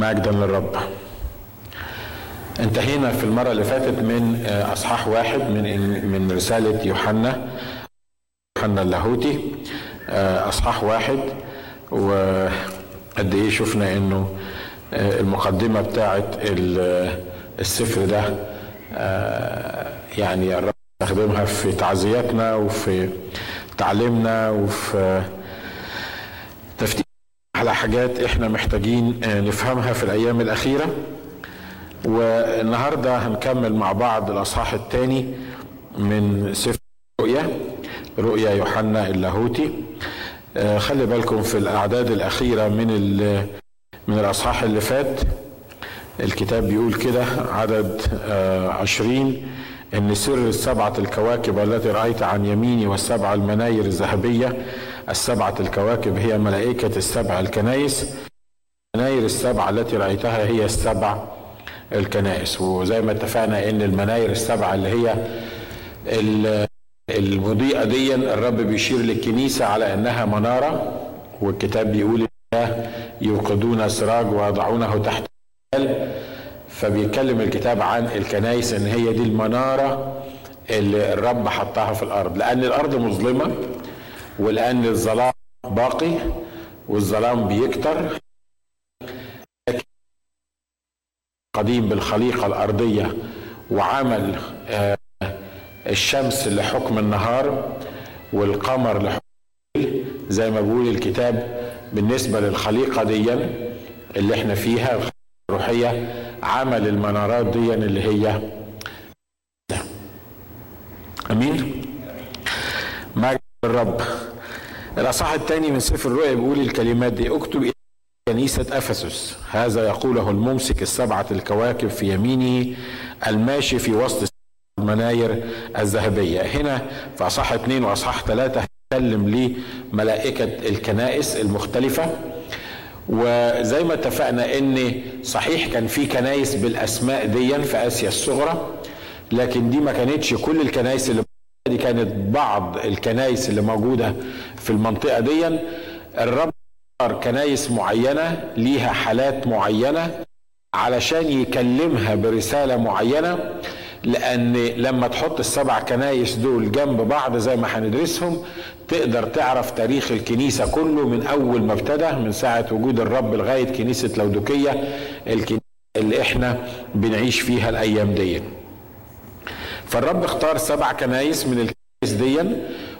مجدا للرب. انتهينا في المرة اللي فاتت من أصحاح واحد من من رسالة يوحنا يوحنا اللاهوتي. أصحاح واحد وقد إيه شفنا إنه المقدمة بتاعة السفر ده يعني الرب استخدمها في تعزياتنا وفي تعليمنا وفي على حاجات إحنا محتاجين نفهمها في الأيام الأخيرة. والنهاردة هنكمل مع بعض الأصحاح الثاني من سفر رؤيا رؤيا يوحنا اللاهوتي. خلي بالكم في الأعداد الأخيرة من من الأصحاح اللي فات الكتاب بيقول كده عدد عشرين إن سر السبعه الكواكب التي رأيت عن يميني والسبع المناير الذهبية السبعة الكواكب هي ملائكة السبع الكنائس. المناير السبعه التي رأيتها هي السبع الكنائس. وزي ما اتفقنا إن المناير السبعه اللي هي المضيئة دي الرب بيشير للكنيسة على إنها منارة. والكتاب بيقول يوقدون سراج ويضعونه تحت فبيتكلم الكتاب عن الكنائس إن هي دي المنارة اللي الرب حطها في الأرض. لأن الأرض مظلمة ولان الظلام باقي والظلام بيكتر. قديم بالخليقة الأرضية وعمل الشمس لحكم النهار والقمر لحكم زي ما بيقول الكتاب بالنسبة للخليقة دي اللي إحنا فيها الروحية عمل المنارات دي اللي هي. مجد الرب الأصحاح الثاني من سفر الرؤيا بيقول الكلمات دي اكتب إلى كنيسة أفسس. هذا يقوله الممسك السبعة الكواكب في يمينه الماشي في وسط المناير الذهبية. هنا في أصحاح اثنين وأصحاح ثلاثة هتكلم لملائكة الكنائس المختلفة. وزي ما اتفقنا إن صحيح كان في كنايس بالأسماء دي في آسيا الصغرى لكن دي ما كانتش كل الكنايس اللي دي كانت بعض الكنايس اللي موجودة في المنطقة دي. الرب كنايس معينة ليها حالات معينة علشان يكلمها برسالة معينة لأن لما تحط السبع كنايس دول جنب بعض زي ما هندرسهم تقدر تعرف تاريخ الكنيسة كله من أول ما ابتدى من ساعة وجود الرب لغاية كنيسة لودوكية الكنيسة اللي إحنا بنعيش فيها الأيام دي فالرب اختار سبع كنايس من الكنايس دي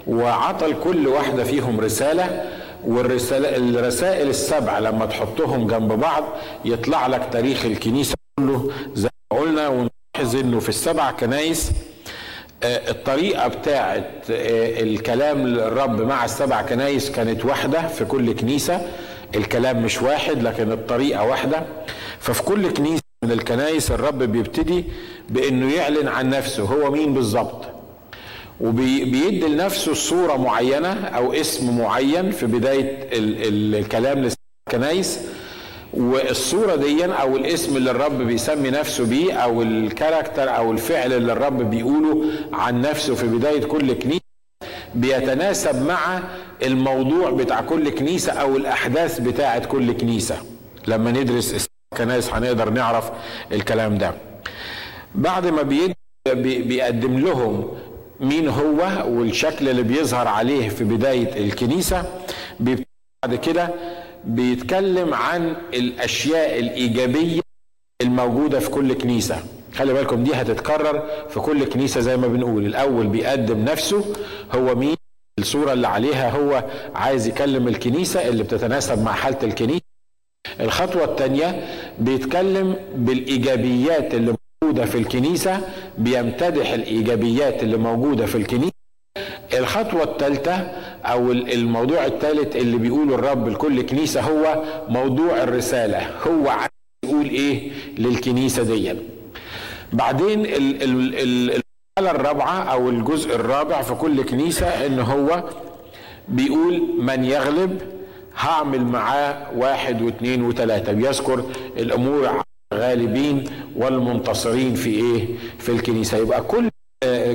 وعطى لكل واحدة فيهم رسالة والرسالة الرسائل السبع لما تحطهم جنب بعض يطلع لك تاريخ الكنيسة كله. زي ما قلنا ونلاحظ إنه في السبع كنايس الطريقة بتاعة الكلام للرب مع السبع كنايس كانت واحدة في كل كنيسة. الكلام مش واحد لكن الطريقة واحدة. ففي كل كنيسة من الكنايس الرب بيبتدي بإنه يعلن عن نفسه. هو مين بالظبط؟ وبيدي لنفسه صورة معينة أو اسم معين في بداية الكلام للكنايس والصورة دي أو الاسم اللي الرب بيسمي نفسه بيه أو ال character أو الفعل اللي الرب بيقوله عن نفسه في بداية كل كنيسة بيتناسب مع الموضوع بتاع كل كنيسة أو الأحداث بتاعة كل كنيسة. لما ندرس الكنائس هنقدر نعرف الكلام ده. بعد ما بيقدم لهم مين هو والشكل اللي بيظهر عليه في بداية الكنيسة بعد كده بيتكلم عن الأشياء الإيجابية الموجودة في كل كنيسة. خلي بالكم دي هتتكرر في كل كنيسة زي ما بنقول. الأول بيقدم نفسه هو مين؟ الصورة اللي عليها هو عايز يكلم الكنيسة اللي بتتناسب مع حالة الكنيسة. الخطوة الثانية بيتكلم بالإيجابيات اللي موجودة في الكنيسة بيمتدح الإيجابيات اللي موجودة في الكنيسة. الخطوة الثالثة أو الموضوع الثالث اللي بيقوله الرب لكل كنيسة هو موضوع الرسالة. هو عايز يقول إيه للكنيسة دي. بعدين المرحلة الرابعة أو الجزء الرابع في كل كنيسة إن هو بيقول من يغلب هعمل معاه واحد واثنين وثلاثة. بيذكر الأمور الغالبين والمنتصرين في إيه؟ في الكنيسة. يبقى كل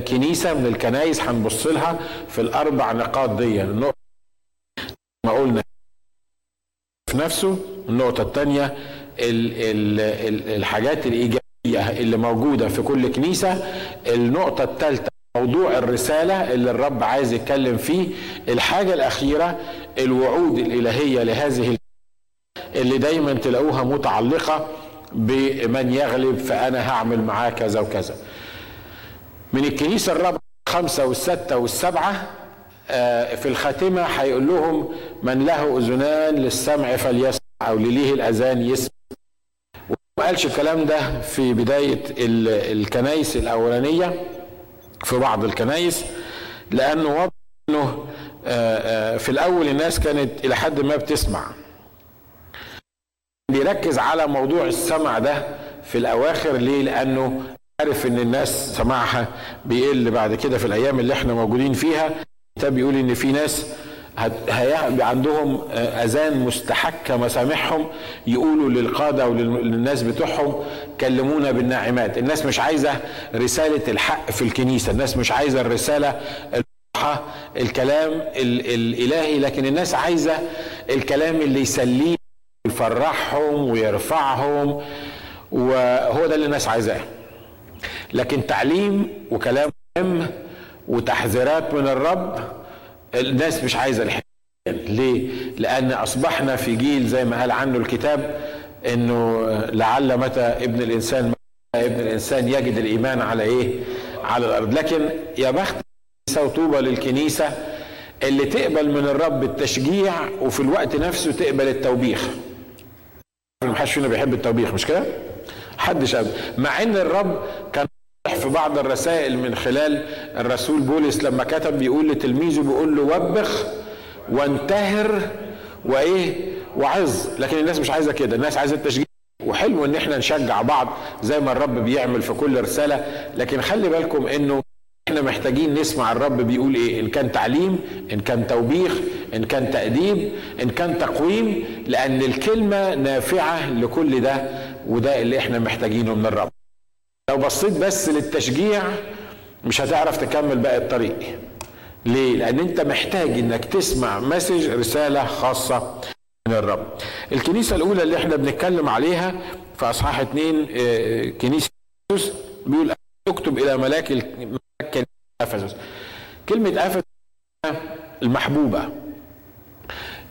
كنيسة من الكنايس هنبص لها في الأربع نقاط دي. النقطة ما قلنا في نفسه النقطة الثانية الحاجات الإيجابية اللي موجودة في كل كنيسة. النقطة الثالثه موضوع الرسالة اللي الرب عايز يتكلم فيه. الحاجة الأخيرة الوعود الإلهية لهذه اللي دايما تلاقوها متعلقة بمن يغلب فأنا هعمل معاه كذا وكذا. من الكنيسة الرابعة الخمسة والستة والسبعة آه، في الخاتمة هيقول لهم من له أذنان للسمع فليسمع أو لليه الأذان يسمع. وما قالش الكلام ده في بداية الكنايس الأولانية في بعض الكنايس لأنه واضح أنه في الأول الناس كانت إلى حد ما بتسمع. بيركز على موضوع السمع ده في الأواخر ليه؟ لأنه عارف إن الناس سماعها بيقل بعد كده في الأيام اللي إحنا موجودين فيها. الكتاب بيقول إن في ناس عندهم آه، أذان مستحكة مسامعهم يقولوا للقادة وللناس بتوعهم كلمونا بالناعمات. الناس مش عايزة رسالة الحق في الكنيسة الناس مش عايزة الرسالة الكلام الإلهي لكن الناس عايزة الكلام اللي يسليهم ويفرحهم ويرفعهم وهو ده اللي الناس عايزاه لكن تعليم وكلام مهم وتحذيرات من الرب الناس مش عايزة الحكاية ليه؟ لأن أصبحنا في جيل زي ما قال عنه الكتاب إنه لعل متى ابن الإنسان ابن الإنسان يجد الإيمان على إيه؟ على الأرض لكن يا بخت وطوبى للكنيسة اللي تقبل من الرب التشجيع وفي الوقت نفسه تقبل التوبيخ. ما حدش فينا بيحب التوبيخ مش كده؟ حدش أبدا مع إن الرب كان في بعض الرسائل من خلال الرسول بولس لما كتب بيقول لتلميذه بيقول له وبخ وانتهر وإيه؟ وعظ. لكن الناس مش عايزة كده الناس عايزة التشجيع. وحلو إن إحنا نشجع بعض زي ما الرب بيعمل في كل رسالة. لكن خلي بالكم إنه إحنا محتاجين نسمع الرب بيقول إيه؟ إن كان تعليم إن كان توبيخ إن كان تأديب إن كان تقويم لأن الكلمة نافعة لكل ده وده اللي إحنا محتاجينه من الرب. لو بصيت بس للتشجيع مش هتعرف تكمل باقي الطريق. ليه؟ لأن أنت محتاج إنك تسمع مسج رسالة خاصة من الرب. الكنيسة الأولى اللي إحنا بنتكلم عليها في أصحاح اتنين آه، كنيسة بيقول اكتب إلى ملاك ملاك افسس كلمة أفسس المحبوبة.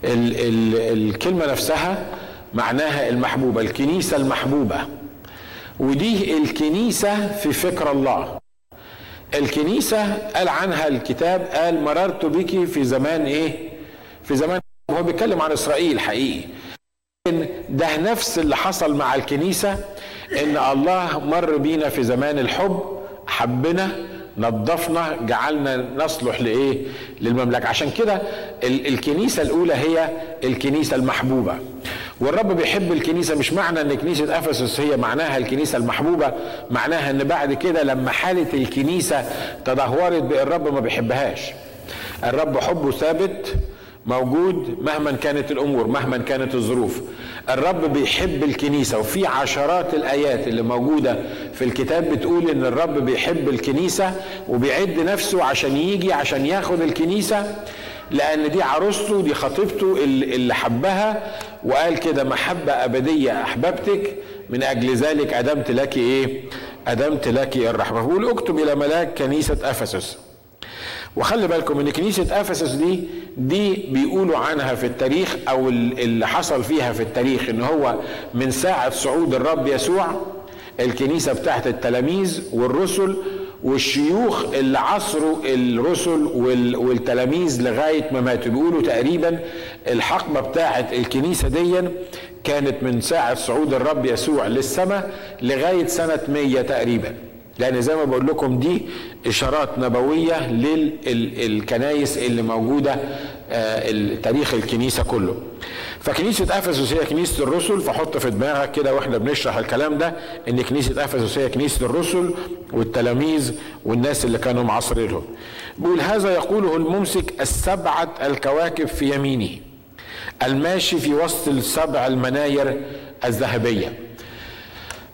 ال ال الكلمة نفسها معناها المحبوبة الكنيسة المحبوبة. ودي الكنيسة في فكر الله. الكنيسة قال عنها الكتاب قال مررت بك في زمان إيه؟ في زمان هو بيتكلم عن إسرائيل حقيقي. ده نفس اللي حصل مع الكنيسة إن الله مر بينا في زمان الحب حبنا نظفنا جعلنا نصلح لإيه؟ للمملكة. عشان كده الكنيسة الأولى هي الكنيسة المحبوبة. والرب بيحب الكنيسة مش معنى إن كنيسة إفسس هي معناها الكنيسة المحبوبة معناها إن بعد كده لما حالة الكنيسة تدهورت الرب ما بيحبهاش. الرب حبه ثابت موجود مهما كانت الأمور مهما كانت الظروف. الرب بيحب الكنيسة وفي عشرات الآيات اللي موجودة في الكتاب بتقول إن الرب بيحب الكنيسة وبيعد نفسه عشان يجي عشان ياخد الكنيسة لأن دي عروسته دي خطيبته اللي حبها وقال كده محبة أبدية أحببتك من أجل ذلك أدمت لك إيه؟ أدمت لك الرحمة. بيقول أكتب إلى ملاك كنيسة أفسس. وخلي بالكم إن كنيسة إفسس دي دي بيقولوا عنها في التاريخ أو اللي حصل فيها في التاريخ إن هو من ساعة صعود الرب يسوع الكنيسة بتاعت التلاميذ والرسل والشيوخ اللي عصروا الرسل والتلاميذ لغاية ما ماتوا. بيقولوا تقريبا الحقبة بتاعت الكنيسة دي كانت من ساعة صعود الرب يسوع للسماء لغاية سنة 100 تقريبا. لأن زي ما بقول لكم دي إشارات نبوية للكنايس اللي موجودة آه، تاريخ الكنيسة كله. فكنيسة أفسس هي كنيسة الرسل. فحط في دماغك كده وإحنا بنشرح الكلام ده إن كنيسة أفسس هي كنيسة الرسل والتلاميذ والناس اللي كانوا معاصرينهم بيقول هذا يقوله الممسك السبعة الكواكب في يمينه الماشي في وسط السبع المناير الذهبية.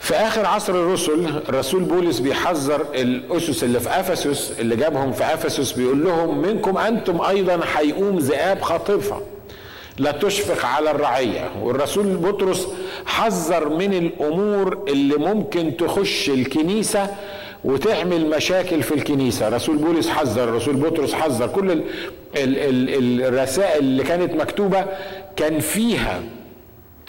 في آخر عصر الرسل الرسول بولس بيحذر الأسس اللي في أفسس اللي جابهم في أفسس بيقول لهم منكم أنتم أيضا هيقوم ذئاب خاطفة. لا تشفق على الرعية. والرسول بطرس حذر من الأمور اللي ممكن تخش الكنيسة وتعمل مشاكل في الكنيسة. رسول بولس حذر رسول بطرس حذر. كل ال ال ال الرسائل اللي كانت مكتوبة كان فيها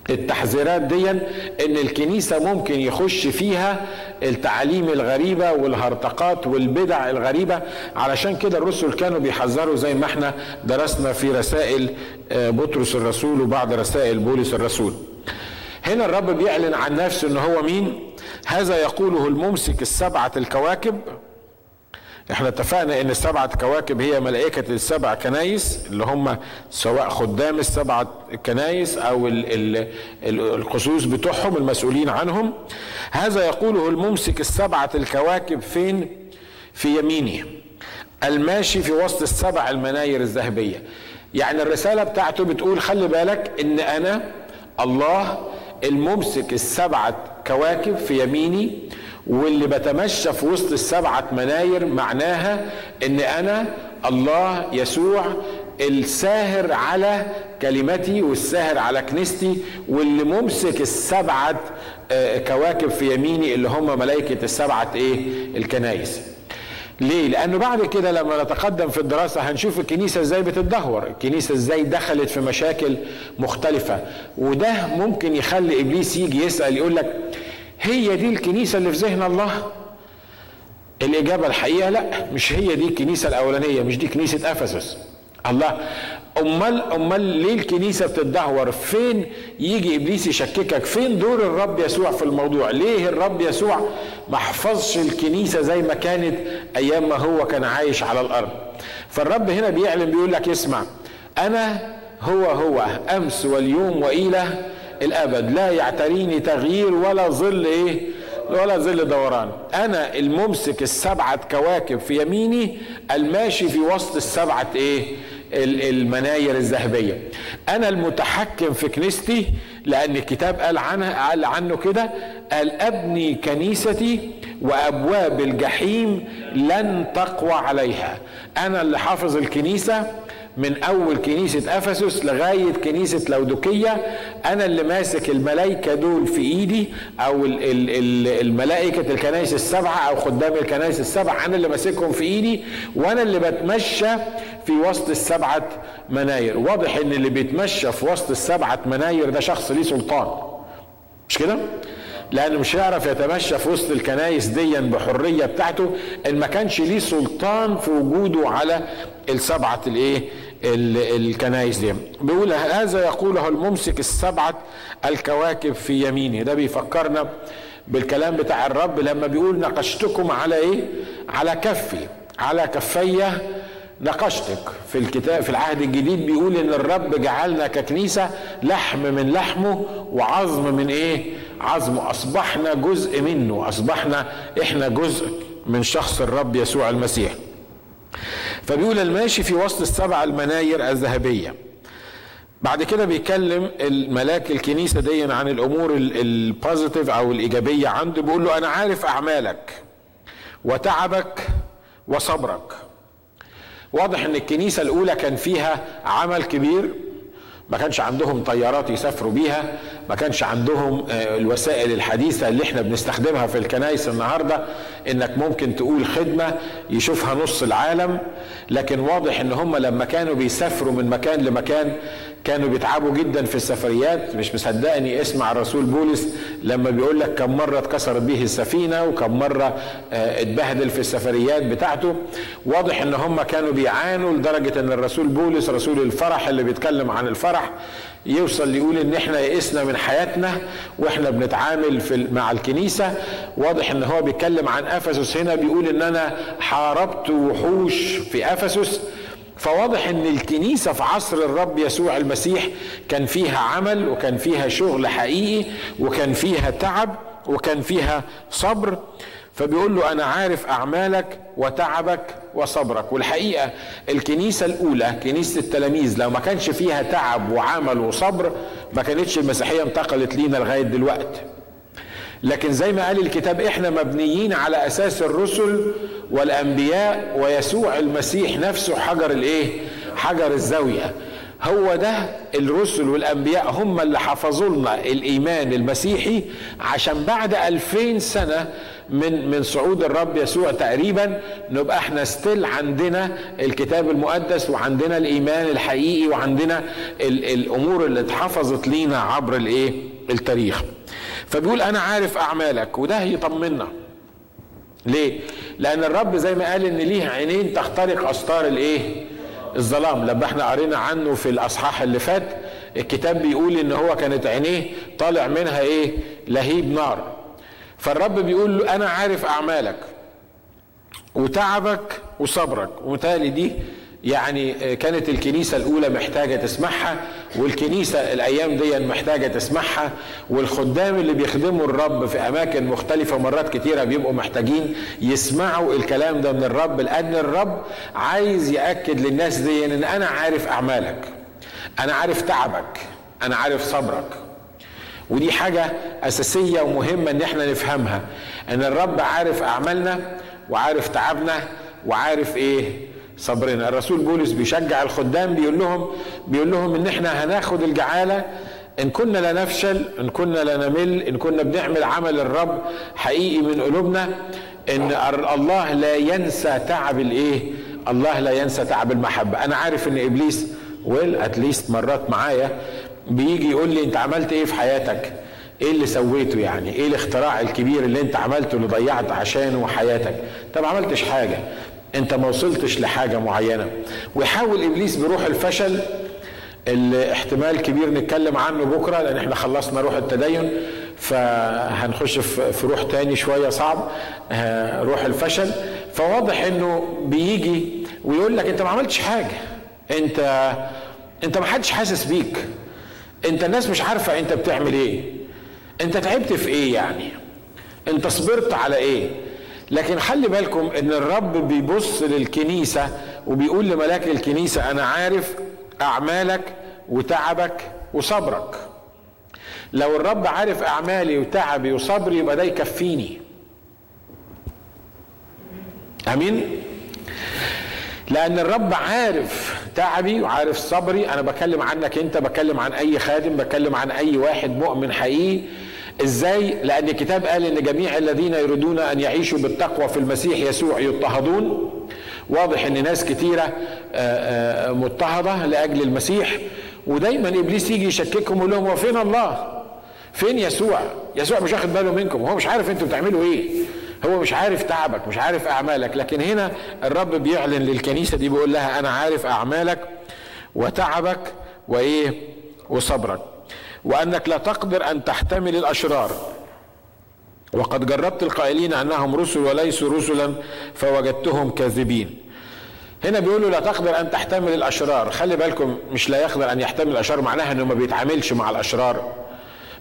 التحذيرات دي إن الكنيسة ممكن يخش فيها التعاليم الغريبة والهرطقات والبدع الغريبة. علشان كده الرسل كانوا بيحذروا زي ما إحنا درسنا في رسائل آه، بطرس الرسول وبعض رسائل بولس الرسول. هنا الرب بيعلن عن نفسه إن هو مين؟ هذا يقوله الممسك السبعة الكواكب. إحنا اتفقنا ان السبعة كواكب هي ملائكة السبع كنايس اللي هم سواء خدام السبعة كنايس أو القصوص بتوعهم المسؤولين عنهم. هذا يقوله الممسك السبعة الكواكب فين؟ في يمينه الماشي في وسط السبع المناير الذهبية. يعني الرسالة بتاعته بتقول خلي بالك إن أنا الله الممسك السبعة كواكب في يميني واللي بتمشى في وسط السبعة مناير معناها إن أنا الله يسوع الساهر على كلمتي والساهر على كنيستي واللي ممسك السبعة آه، كواكب في يميني اللي هم ملائكة السبعة إيه؟ الكنايس ليه؟ لأنه بعد كده لما نتقدم في الدراسة هنشوف الكنيسة إزاي بتتدهور، الكنيسة إزاي دخلت في مشاكل مختلفة، وده ممكن يخلي إبليس يجي يسأل يقول لك هي دي الكنيسة اللي في ذهن الله؟ الإجابة الحقيقة لا مش هي دي الكنيسة الأولانية مش دي كنيسة أفسس. الله أمال أمال ليه الكنيسة بتدهور فين يجي إبليس يشككك؟ فين دور الرب يسوع في الموضوع؟ ليه الرب يسوع ما حفظش الكنيسة زي ما كانت أيام ما هو كان عايش على الأرض؟ فالرب هنا بيعلن بيقول لك اسمع أنا هو هو أمس واليوم والى الأبد. لا يعتريني تغيير ولا ظل إيه؟ ولا ظل دوران. أنا الممسك السبعة كواكب في يميني الماشي في وسط السبعة إيه؟ المناير الذهبية. أنا المتحكم في كنيستي لأن الكتاب قال عنها قال عنه كده قال أبني كنيستي وأبواب الجحيم لن تقوى عليها. أنا اللي حافظ الكنيسة من أول كنيسة أفسس لغاية كنيسة لودوكية أنا اللي ماسك الملائكه دول في إيدي أو الملائكة الكنائس السبعة أو خدام الكنائس السبعة أنا اللي ماسكهم في إيدي وأنا اللي بتمشى في وسط السبعة مناير. واضح إن اللي بيتمشى في وسط السبعة مناير ده شخص ليه سلطان. مش كده؟ لأنه مش هيعرف يتمشى في وسط الكنايس ديا بحرية بتاعته إن ما كانش ليه سلطان في وجوده على السبعة الإيه؟ الكنائس دي. بيقول هذا يقوله الممسك السبعة الكواكب في يمينه ده بيفكرنا بالكلام بتاع الرب لما بيقول نقشتكم على إيه؟ على كفي على كفية نقشتك. في الكتاب في العهد الجديد بيقول إن الرب جعلنا ككنيسة لحم من لحمه وعظم من إيه؟ عظمه. أصبحنا جزء منه. أصبحنا إحنا جزء من شخص الرب يسوع المسيح. فبيقول الماشي في وسط السبع المناير الذهبية. بعد كده بيكلم الملاك الكنيسة دي عن الأمور البوزيتيف أو الإيجابية عنده بيقول له أنا عارف أعمالك وتعبك وصبرك. واضح إن الكنيسة الأولى كان فيها عمل كبير ما كانش عندهم طيارات يسافروا بيها ما كانش عندهم آه، الوسائل الحديثة اللي إحنا بنستخدمها في الكنائس النهاردة. إنك ممكن تقول خدمة يشوفها نص العالم لكن واضح إن هم لما كانوا بيسافروا من مكان لمكان كانوا بيتعبوا جدا في السفريات. مش مصدقني اسمع الرسول بولس لما بيقول لك كم مرة اتكسرت به السفينة وكم مرة آه، اتبهدل في السفريات بتاعته. واضح إن هم كانوا بيعانوا لدرجة إن الرسول بولس رسول الفرح اللي بيتكلم عن الفرح يوصل يقول إن إحنا يئسنا من حياتنا وإحنا بنتعامل في مع الكنيسة. واضح إن هو بيتكلم عن أفسس. هنا بيقول إن أنا حاربت وحوش في أفسس. فواضح إن الكنيسة في عصر الرب يسوع المسيح كان فيها عمل وكان فيها شغل حقيقي وكان فيها تعب وكان فيها صبر. فبيقول له أنا عارف أعمالك وتعبك وصبرك. والحقيقة الكنيسة الأولى كنيسة التلاميذ لو ما كانش فيها تعب وعمل وصبر ما كانتش المسيحية انتقلت لينا لغاية دلوقتي. لكن زي ما قال الكتاب إحنا مبنيين على أساس الرسل والأنبياء ويسوع المسيح نفسه حجر الإيه؟ حجر الزاوية. هو ده الرسل والأنبياء هم اللي حفظوا لنا الإيمان المسيحي عشان بعد ألفين سنة من من صعود الرب يسوع تقريبا نبقى إحنا ستيل عندنا الكتاب المقدس وعندنا الإيمان الحقيقي وعندنا ال الأمور اللي اتحفظت لينا عبر الإيه؟ التاريخ. فبيقول أنا عارف أعمالك وده يطمنا. ليه؟ لأن الرب زي ما قال إن ليه عينين تخترق أستار الإيه؟ الظلام. لما إحنا قرينا عنه في الأصحاح اللي فات الكتاب بيقول إن هو كانت عينيه طالع منها إيه؟ لهيب نار. فالرب بيقول له أنا عارف أعمالك وتعبك وصبرك. ومتهيألي دي يعني كانت الكنيسة الأولى محتاجة تسمعها. والكنيسة الأيام دي محتاجة تسمعها والخدام اللي بيخدموا الرب في أماكن مختلفة مرات كتيرة بيبقوا محتاجين يسمعوا الكلام ده من الرب لأن الرب عايز يأكد للناس دي إن أنا عارف أعمالك أنا عارف تعبك أنا عارف صبرك. ودي حاجة أساسية ومهمة إن إحنا نفهمها إن الرب عارف أعمالنا وعارف تعبنا وعارف إيه؟ صبرنا الرسول بولس بيشجع الخدام بيقول لهم بيقول لهم إن إحنا هناخد الجعالة. إن كنا لا نفشل إن كنا لا نمل إن كنا بنعمل عمل الرب حقيقي من قلوبنا. إن الله لا ينسى تعب الإيه؟ الله لا ينسى تعب المحبة. أنا عارف إن ابليس ويل اتليست مرات معايا بيجي يقول لي أنت عملت إيه في حياتك؟ إيه اللي سويته يعني؟ إيه الاختراع الكبير اللي أنت عملته اللي ضيعت عشانه حياتك ما عملتش حاجة. انت ما وصلتش لحاجة معينة. ويحاول إبليس بروح الفشل اللي احتمال كبير نتكلم عنه بكرة لأن إحنا خلصنا روح التدين فهنخش في روح تاني شوية صعب آه، روح الفشل. فواضح إنه بيجي ويقول لك أنت ما عملتش حاجة. أنت أنت ما حدش حاسس بيك. أنت الناس مش عارفة أنت بتعمل إيه. أنت تعبت في إيه يعني؟ أنت صبرت على إيه؟ لكن خلي بالكم إن الرب بيبص للكنيسة وبيقول لملاك الكنيسة أنا عارف أعمالك وتعبك وصبرك. لو الرب عارف أعمالي وتعبي وصبري يبقى ده يكفيني. آمين؟ لأن الرب عارف تعبي وعارف صبري. أنا بكلم عنك أنت بكلم عن أي خادم بكلم عن أي واحد مؤمن حقيقي. إزاي؟ لأن الكتاب قال إن جميع الذين يريدون أن يعيشوا بالتقوى في المسيح يسوع يضطهدون. واضح إن ناس كتيرة آه، آه، مضطهدة لأجل المسيح. ودايما إبليس يجي يشككهم ويقول لهم وفين الله؟ فين يسوع؟ يسوع مش واخد باله منكم. هو مش عارف أنتوا بتعملوا إيه. هو مش عارف تعبك مش عارف أعمالك. لكن هنا الرب بيعلن للكنيسة دي بيقول لها أنا عارف أعمالك وتعبك وإيه؟ وصبرك. وأنك لا تقدر أن تحتمل الأشرار. وقد جربت القائلين أنهم رسل وليسوا رسلا فوجدتهم كاذبين. هنا بيقولوا لا تقدر أن تحتمل الأشرار. خلي بالكم مش لا يقدر أن يحتمل الأشرار معناها إنه ما بيتعاملش مع الأشرار.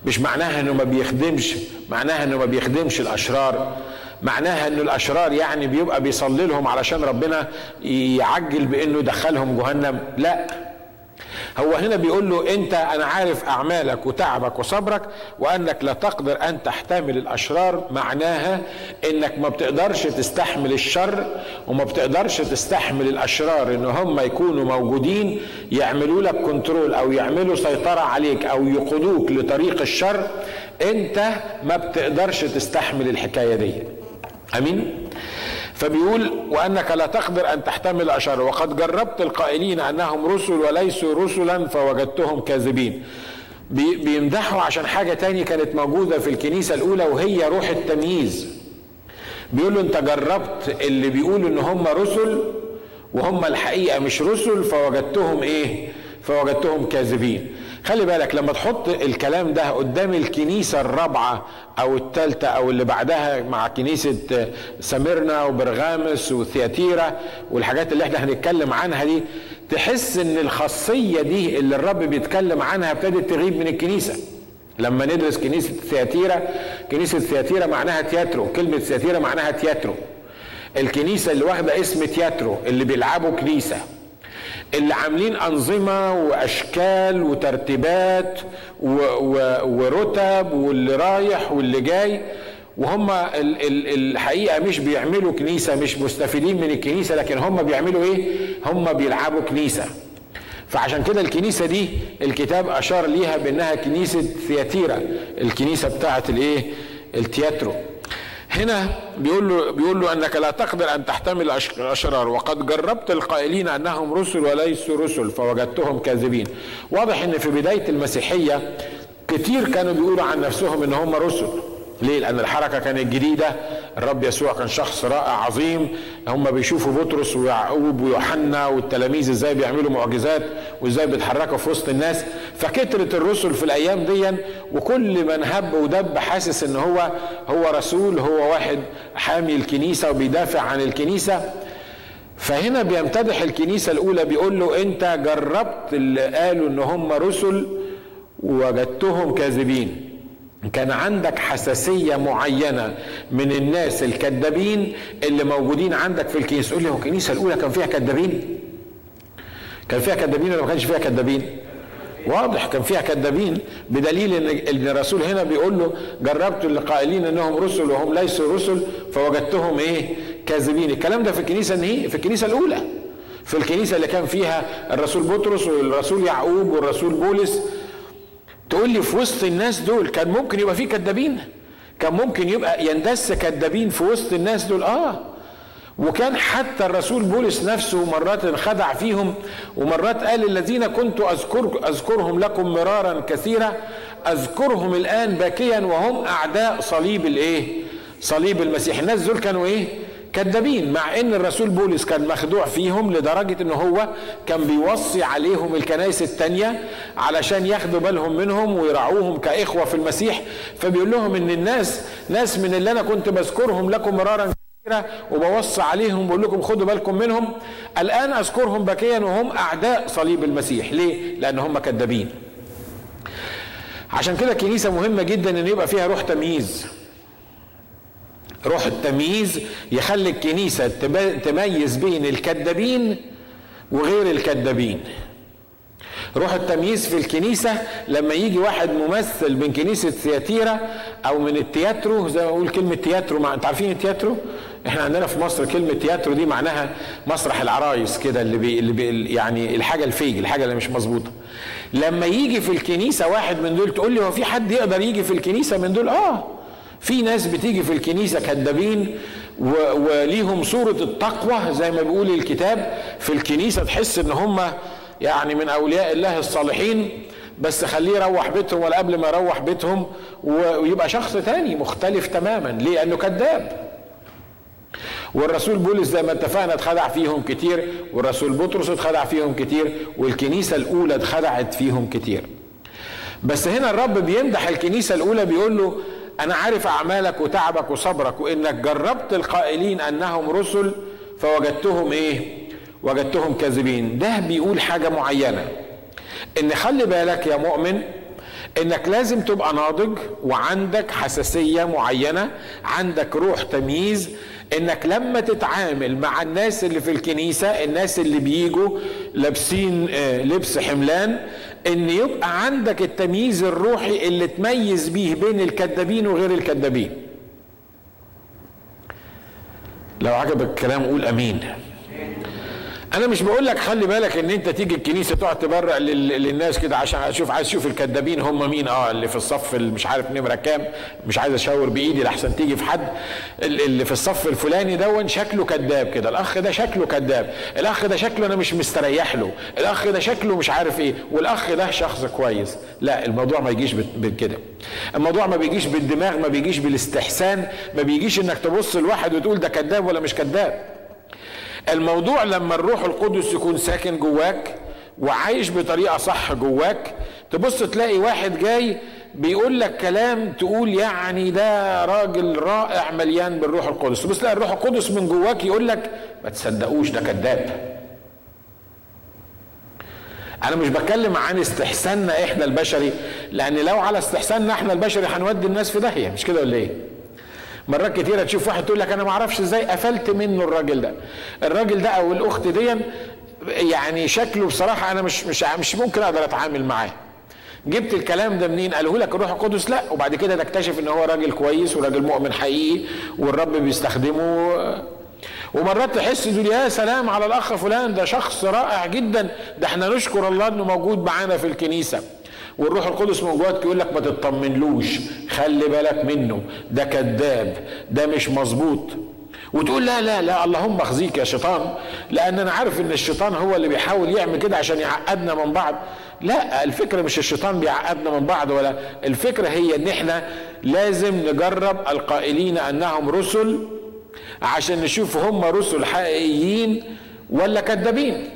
مش معناها إنه ما بيخدمش معناها إنه ما بيخدمش الأشرار. معناها إنه الأشرار يعني بيبقى بيصلي لهم علشان ربنا يعجل بإنه يدخلهم جهنم. لا. هو هنا بيقول له انت أنا عارف اعمالك وتعبك وصبرك وانك لا تقدر ان تحتمل الاشرار معناها انك ما بتقدرش تستحمل الشر وما بتقدرش تستحمل الاشرار ان هم يكونوا موجودين يعملوا لك كنترول أو يعملوا سيطرة عليك أو يقودوك لطريق الشر انت ما بتقدرش تستحمل الحكاية دي. امين؟ فبيقول وأنك لا تقدر أن تحتمل اشر وقد جربت القائلين أنهم رسل وليسوا رسلا فوجدتهم كاذبين. بيمدحوا عشان حاجة تاني كانت موجودة في الكنيسة الأولى وهي روح التمييز. بيقولوا أنت جربت اللي بيقولوا إن هم رسل وهم الحقيقة مش رسل فوجدتهم إيه؟ فوجدتهم كاذبين. خلي بالك لما تحط الكلام ده قدام الكنيسة الرابعة أو الثالثة أو اللي بعدها مع كنيسة سميرنا وبرغامس وثياتيرا والحاجات اللي إحنا هنتكلم عنها دي تحس إن الخاصية دي اللي الرب بيتكلم عنها ابتدت تغيب من الكنيسة. لما ندرس كنيسة ثياتيرا كنيسة ثياتيرا معناها تياترو كلمة ثياتيرا معناها تياترو. الكنيسة اللي واخدة اسم تياترو اللي بيلعبوا كنيسة. اللي عاملين أنظمة وأشكال وترتيبات ورتب واللي رايح واللي جاي وهم الحقيقة مش بيعملوا كنيسة مش مستفيدين من الكنيسة لكن هم بيعملوا إيه؟ هم بيلعبوا كنيسة. فعشان كده الكنيسة دي الكتاب أشار ليها بأنها كنيسة ثياتيرا الكنيسة بتاعة الإيه؟ التياترو. هنا بيقول له بيقول له أنك لا تقدر أن تحتمل الاشرار وقد جربت القائلين أنهم رسل وليسوا رسل فوجدتهم كاذبين. واضح إن في بداية المسيحية كتير كانوا بيقولوا عن نفسهم إن هم رسل. ليه؟ لأن الحركة كانت جديدة. الرب يسوع كان شخص رائع عظيم. هم بيشوفوا بطرس ويعقوب ويوحنا والتلاميذ إزاي بيعملوا معجزات وإزاي بيتحركوا في وسط الناس. فكترت الرسل في الأيام دي وكل من هب ودب حاسس إن هو هو رسول هو واحد حامي الكنيسة وبيدافع عن الكنيسة. فهنا بيمتدح الكنيسة الأولى بيقول له أنت جربت اللي قالوا إن هم رسل ووجدتهم كاذبين. كان عندك حساسية معينة من الناس الكذابين اللي موجودين عندك في الكنيسة تقول لي هو الكنيسة الأولى كان فيها كذابين؟ كان فيها كذابين ولا ما كانش فيها كذابين؟ واضح كان فيها كذابين بدليل إن الرسول هنا بيقول له جربت اللي قائلين إنهم رسل وهم ليسوا رسل فوجدتهم إيه كاذبين الكلام ده في الكنيسة النهي في الكنيسة الأولى في الكنيسة اللي كان فيها الرسول بطرس والرسول يعقوب والرسول بولس تقول لي في وسط الناس دول كان ممكن يبقى في كذابين كان ممكن يبقى يندس كذابين في وسط الناس دول آه وكان حتى الرسول بولس نفسه مرات انخدع فيهم ومرات قال الذين كنت أذكر أذكرهم لكم مرارا كثيرا أذكرهم الآن باكيا وهم أعداء صليب الإيه؟ صليب المسيح الناس دول كانوا إيه؟ كذابين مع إن الرسول بولس كان مخدوع فيهم لدرجة إن هو كان بيوصي عليهم الكنائس التانية علشان ياخدوا بالهم منهم ويرعوهم كإخوة في المسيح. فبيقول لهم إن الناس ناس من اللي أنا كنت بذكرهم لكم مرارا كثيرا وبوصي عليهم بقول لكم خدوا بالكم منهم الآن أذكرهم بكيا وهم أعداء صليب المسيح. ليه؟ لأن هم كذابين. عشان كده الكنيسه مهمة جدا إن يبقى فيها روح تمييز. روح التمييز يخلي الكنيسة تميز بين الكذابين وغير الكذابين روح التمييز في الكنيسة لما يجي واحد ممثل من كنيسة ثياتيرا أو من التياترو زي ما أقول كلمة تياترو مع أنت عارفين التياترو؟ إحنا عندنا في مصر كلمة تياترو دي معناها مسرح العرايس كده اللي, بي اللي بي يعني الحاجة ال fake الحاجة اللي مش مظبوطة لما يجي في الكنيسة واحد من دول تقول لي هو في حد يقدر يجي في الكنيسة من دول؟ آه في ناس بتيجي في الكنيسة كدابين وليهم صورة التقوى زي ما بيقول الكتاب في الكنيسة تحس إن هم يعني من أولياء الله الصالحين بس خليه يروح بيتهم ولا قبل ما يروح بيتهم ويبقى شخص تاني مختلف تماما ليه؟ لأنه كذاب والرسول بولس زي ما اتفقنا اتخدع فيهم كتير والرسول بطرس اتخدع فيهم كتير والكنيسة الأولى اتخدعت فيهم كتير بس هنا الرب بيمدح الكنيسة الأولى بيقول له أنا عارف أعمالك وتعبك وصبرك وإنك جربت القائلين أنهم رسل فوجدتهم إيه؟ وجدتهم كاذبين. ده بيقول حاجة معينة. إن خلي بالك يا مؤمن إنك لازم تبقى ناضج وعندك حساسية معينة عندك روح تمييز إنك لما تتعامل مع الناس اللي في الكنيسة الناس اللي بيجوا لابسين آه، لبس حملان إن يبقى عندك التمييز الروحي اللي تميز بيه بين الكذابين وغير الكذابين لو عجبك الكلام قول آمين. أنا مش بقول لك خلي بالك ان انت تيجي الكنيسة تقعد تبرع للناس كده عشان أشوف عايز أشوف الكدابين هم مين. آه اللي في الصف اللي مش عارف نمرة كام مش عايز اشاور بإيدي لحسن تيجي في حد. اللي في الصف الفلاني دون شكله كذاب كده. الأخ ده شكله كذاب الأخ ده شكله أنا مش مستريح له. الأخ ده شكله مش عارف إيه. والأخ ده شخص كويس. لا الموضوع ما يجيش بكده الموضوع ما بيجيش بالدماغ ما بيجيش بالاستحسان ما بيجيش إنك تبص لواحد وتقول ده كذاب ولا مش كذاب الموضوع لما الروح القدس يكون ساكن جواك وعايش بطريقة صح جواك تبص تلاقي واحد جاي بيقول لك كلام تقول يعني ده راجل رائع مليان بالروح القدس. تبص تلاقي الروح القدس من جواك يقول لك ما تصدقوش ده كذاب. أنا مش بتكلم عن استحساننا إحنا البشري لأن لو على استحساننا إحنا البشري هنودي الناس في داهية مش كده ولا إيه؟ مرات كتيرة تشوف واحد تقول لك أنا ما أعرفش إزاي قفلت منه الراجل ده. الراجل ده أو الأخت دي يعني شكله بصراحة أنا مش مش مش ممكن أقدر أتعامل معاه. جبت الكلام ده منين؟ قاله لك الروح القدس لا وبعد كده تكتشف إن هو راجل كويس وراجل مؤمن حقيقي والرب بيستخدمه. ومرات تحس تقول يا سلام على الأخ فلان ده شخص رائع جدا. ده إحنا نشكر الله إنه موجود معانا في الكنيسة. والروح القدس من جواك يقول لك ما تطمنلوش خلي بالك منه ده كذاب ده مش مظبوط. وتقول لا لا لا اللهم اخزيك يا شيطان لأن أنا عارف إن الشيطان هو اللي بيحاول يعمل كده عشان يعقدنا من بعض. لا الفكرة مش الشيطان بيعقدنا من بعض ولا الفكرة هي إن إحنا لازم نجرب القائلين أنهم رسل عشان نشوف هم رسل حقيقيين ولا كذابين.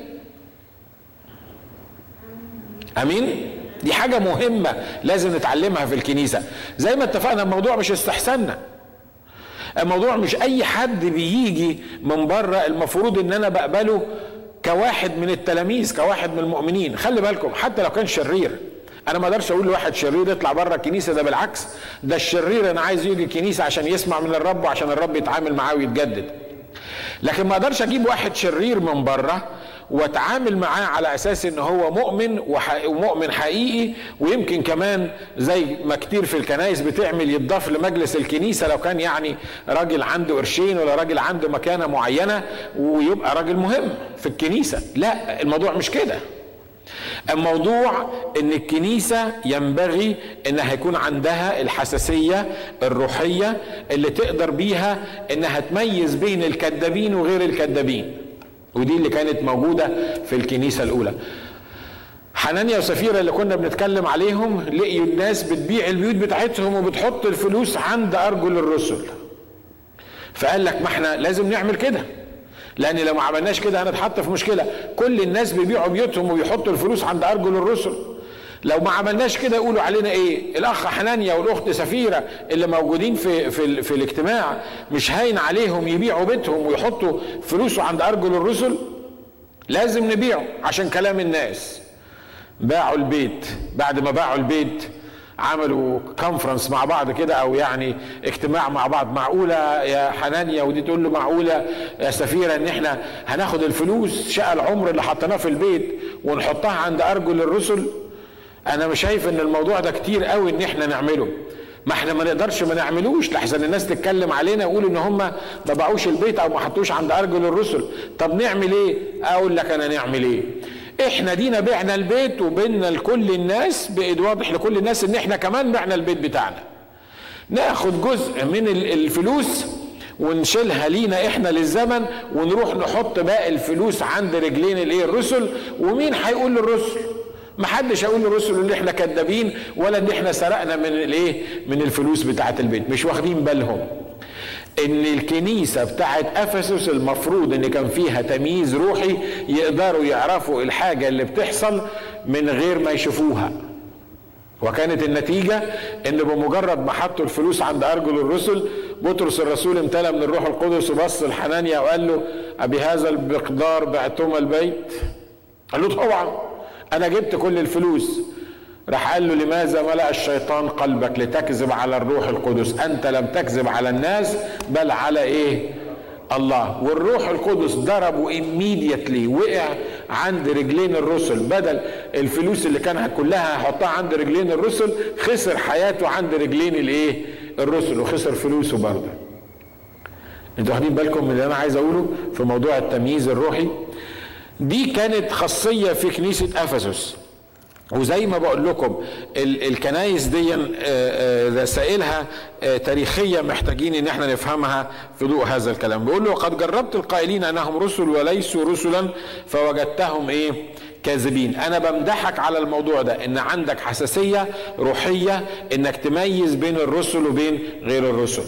أمين؟ دي حاجة مهمة لازم نتعلمها في الكنيسة. زي ما اتفقنا الموضوع مش استحساننا الموضوع مش أي حد بيجي من بره المفروض إن أنا بقبله كواحد من التلاميذ كواحد من المؤمنين. خلي بالكم حتى لو كان شرير. أنا ما أقدرش أقول لواحد شرير يطلع بره الكنيسة ده بالعكس. ده الشرير أنا عايز يجي الكنيسة عشان يسمع من الرب وعشان الرب يتعامل معاه ويتجدد. لكن ما أقدرش أجيب واحد شرير من بره واتعامل معاه على أساس إن هو مؤمن ومؤمن حقيقي. ويمكن كمان زي ما كتير في الكنائس بتعمل يضاف لمجلس الكنيسة لو كان يعني راجل عنده قرشين ولا راجل عنده مكانة معينة ويبقى راجل مهم في الكنيسة. لا الموضوع مش كده. الموضوع إن الكنيسة ينبغي إنها يكون عندها الحساسية الروحية اللي تقدر بيها إنها تميز بين الكذابين وغير الكذابين. ودي اللي كانت موجودة في الكنيسة الأولى. حنانيا وسفيرة اللي كنا بنتكلم عليهم لقيوا الناس بتبيع البيوت بتاعتهم وبتحط الفلوس عند أرجل الرسل. فقال لك ما إحنا لازم نعمل كده لأن لو ما عملناش كده هنتحط في مشكلة. كل الناس بيبيعوا بيوتهم وبيحطوا الفلوس عند أرجل الرسل. لو ما عملناش كده يقولوا علينا إيه؟ الأخ حنانيا والأخت سفيرة اللي موجودين في في, في الاجتماع مش هاين عليهم يبيعوا بيتهم ويحطوا فلوسه عند أرجل الرسل؟ لازم نبيعه عشان كلام الناس. باعوا البيت. بعد ما باعوا البيت عملوا كونفرنس مع بعض كده أو يعني اجتماع مع بعض. معقولة يا حنانيا؟ ودي تقول له معقولة يا سفيرة إن إحنا هناخد الفلوس؟ شقى العمر اللي حطيناه في البيت ونحطها عند أرجل الرسل؟ أنا مش شايف ان الموضوع ده كتير قوي ان إحنا نعمله. ما إحنا ما نقدرش ما نعملوش. لحسن الناس تتكلم علينا يقول ان هم ما باعوش البيت أو ما حطوش عند ارجل الرسل. طب نعمل إيه؟ أقول لك أنا نعمل إيه. إحنا دينا بعنا البيت وبينا لكل الناس بقت واضح لكل الناس ان إحنا كمان بعنا البيت بتاعنا. ناخد جزء من الفلوس ونشيلها لينا إحنا للزمن ونروح نحط باقي الفلوس عند رجلين الايه؟ الرسل. ومين هيقول للرسل؟ ما حدش هيقول للرسل ان إحنا كذابين ولا ان إحنا سرقنا من الايه؟ من الفلوس بتاعه البيت. مش واخدين بالهم إن الكنيسة بتاعت أفسس المفروض إن كان فيها تمييز روحي يقدروا يعرفوا الحاجة اللي بتحصل من غير ما يشوفوها. وكانت النتيجة إن بمجرد ما حطوا الفلوس عند أرجل الرسل بطرس الرسول امتلأ من الروح القدس وبص لحنانيا وقال له أبي هذا المقدار بعتما البيت؟ قال له طبعا. أنا جبت كل الفلوس. راح قال له لماذا ملأ الشيطان قلبك لتكذب على الروح القدس؟ أنت لم تكذب على الناس بل على إيه؟ الله. والروح القدس ضربه immediately وقع عند رجلين الرسل. بدل الفلوس اللي كان كلها هيحطها عند رجلين الرسل خسر حياته عند رجلين الإيه؟ الرسل وخسر فلوسه برضه. أنتوا واخدين بالكم من اللي أنا عايز أقوله في موضوع التمييز الروحي؟ دي كانت خاصية في كنيسة أفسس. وزي ما بقول لكم الكنايس دي رسائلها تاريخية محتاجين إن إحنا نفهمها في ضوء هذا الكلام. بيقول له قد جربت القائلين أنهم رسل وليسوا رسلا فوجدتهم إيه؟ كاذبين. أنا بمدحك على الموضوع ده إن عندك حساسية روحية إنك تميز بين الرسل وبين غير الرسل.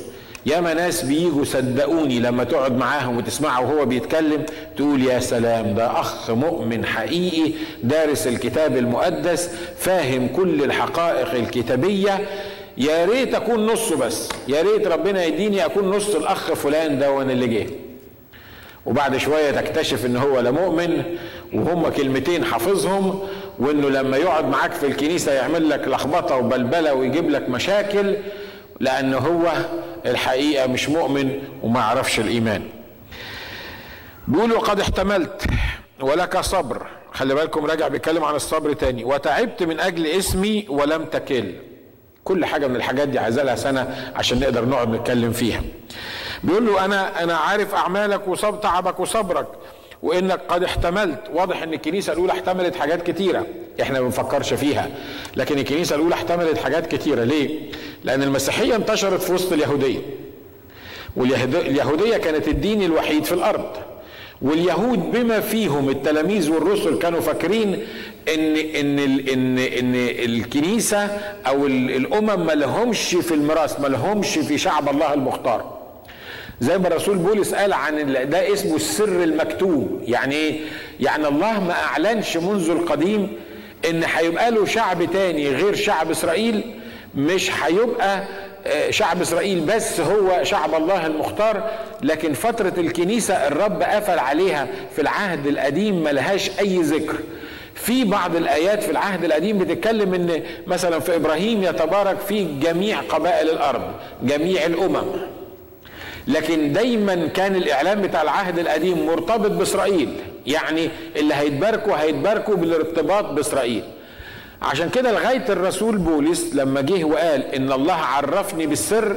ياما ناس بيجوا صدقوني لما تقعد معاهم وتسمعه وهو بيتكلم تقول يا سلام ده أخ مؤمن حقيقي دارس الكتاب المقدس فاهم كل الحقائق الكتابية. يا ريت أكون نصه بس يا ريت ربنا يديني أكون نص الأخ فلان ده وأنا اللي جه. وبعد شوية تكتشف إن هو لا مؤمن وهم كلمتين حافظهم وإنه لما يقعد معاك في الكنيسة يعمل لك لخبطة وبلبلة ويجيب لك مشاكل لأن هو الحقيقة مش مؤمن وما يعرفش الإيمان. بيقول وقد احتملت ولك صبر. خلي بالكم راجع بيتكلم عن الصبر تاني. وتعبت من أجل اسمي ولم تكل. كل حاجة من الحاجات دي عايزة لها سنة عشان نقدر نقعد نتكلم فيها. بيقول له أنا أنا عارف أعمالك وصب تعبك وصبرك. وإنك قد احتملت. واضح إن الكنيسة الأولى احتملت حاجات كتيرة. إحنا ما بنفكرش فيها. لكن الكنيسة الأولى احتملت حاجات كتيرة. ليه؟ لأن المسيحية انتشرت في وسط اليهودية. واليهوديه كانت الدين الوحيد في الأرض. واليهود بما فيهم التلاميذ والرسل كانوا فاكرين ان إن ان إن الكنيسة أو الأمم ما لهمش في الميراث ما لهمش في شعب الله المختار. زي ما الرسول بولس قال عن ده اسمه السر المكتوب يعني إيه؟ يعني الله ما أعلنش منذ القديم إن هيبقى له شعب تاني غير شعب إسرائيل. مش هيبقى آه، شعب إسرائيل بس هو شعب الله المختار. لكن فترة الكنيسة الرب قفل عليها في العهد القديم ملهاش أي ذكر. في بعض الآيات في العهد القديم بتتكلم إن مثلا في إبراهيم يتبارك فيه جميع قبائل الأرض جميع الأمم. لكن دايما كان الإعلام بتاع العهد القديم مرتبط بإسرائيل. يعني اللي هيتباركوا هيتباركوا بالارتباط بإسرائيل. عشان كده لغاية الرسول بولس لما جه وقال إن الله عرفني بالسر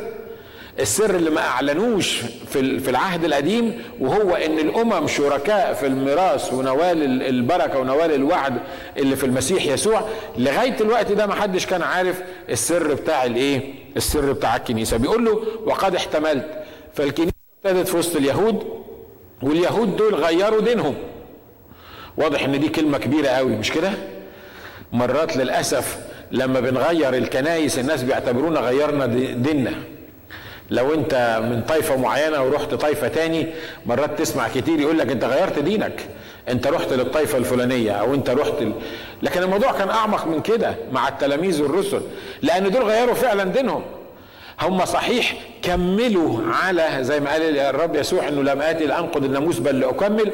السر اللي ما أعلنوش في في العهد القديم وهو إن الأمم شركاء في الميراث ونوال البركة ونوال الوعد اللي في المسيح يسوع. لغاية الوقت ده ما حدش كان عارف السر بتاع الإيه؟ السر بتاع الكنيسة. بيقول له وقد احتملت. فالكنيسة ابتدت في وسط اليهود واليهود دول غيروا دينهم. واضح إن دي كلمة كبيرة قوي مش كده؟ مرات للأسف لما بنغير الكنايس الناس بيعتبرونا غيرنا ديننا. لو أنت من طائفة معينة ورحت طائفة تاني مرات تسمع كتير يقول لك أنت غيرت دينك. أنت رحت للطائفة الفلانية أو أنت رحت ل... لكن الموضوع كان أعمق من كده مع التلاميذ والرسل لأن دول غيروا فعلا دينهم. هم صحيح كملوا على زي ما قال الرب يسوع إنه لم آتي لانقض الناموس بل لأكمل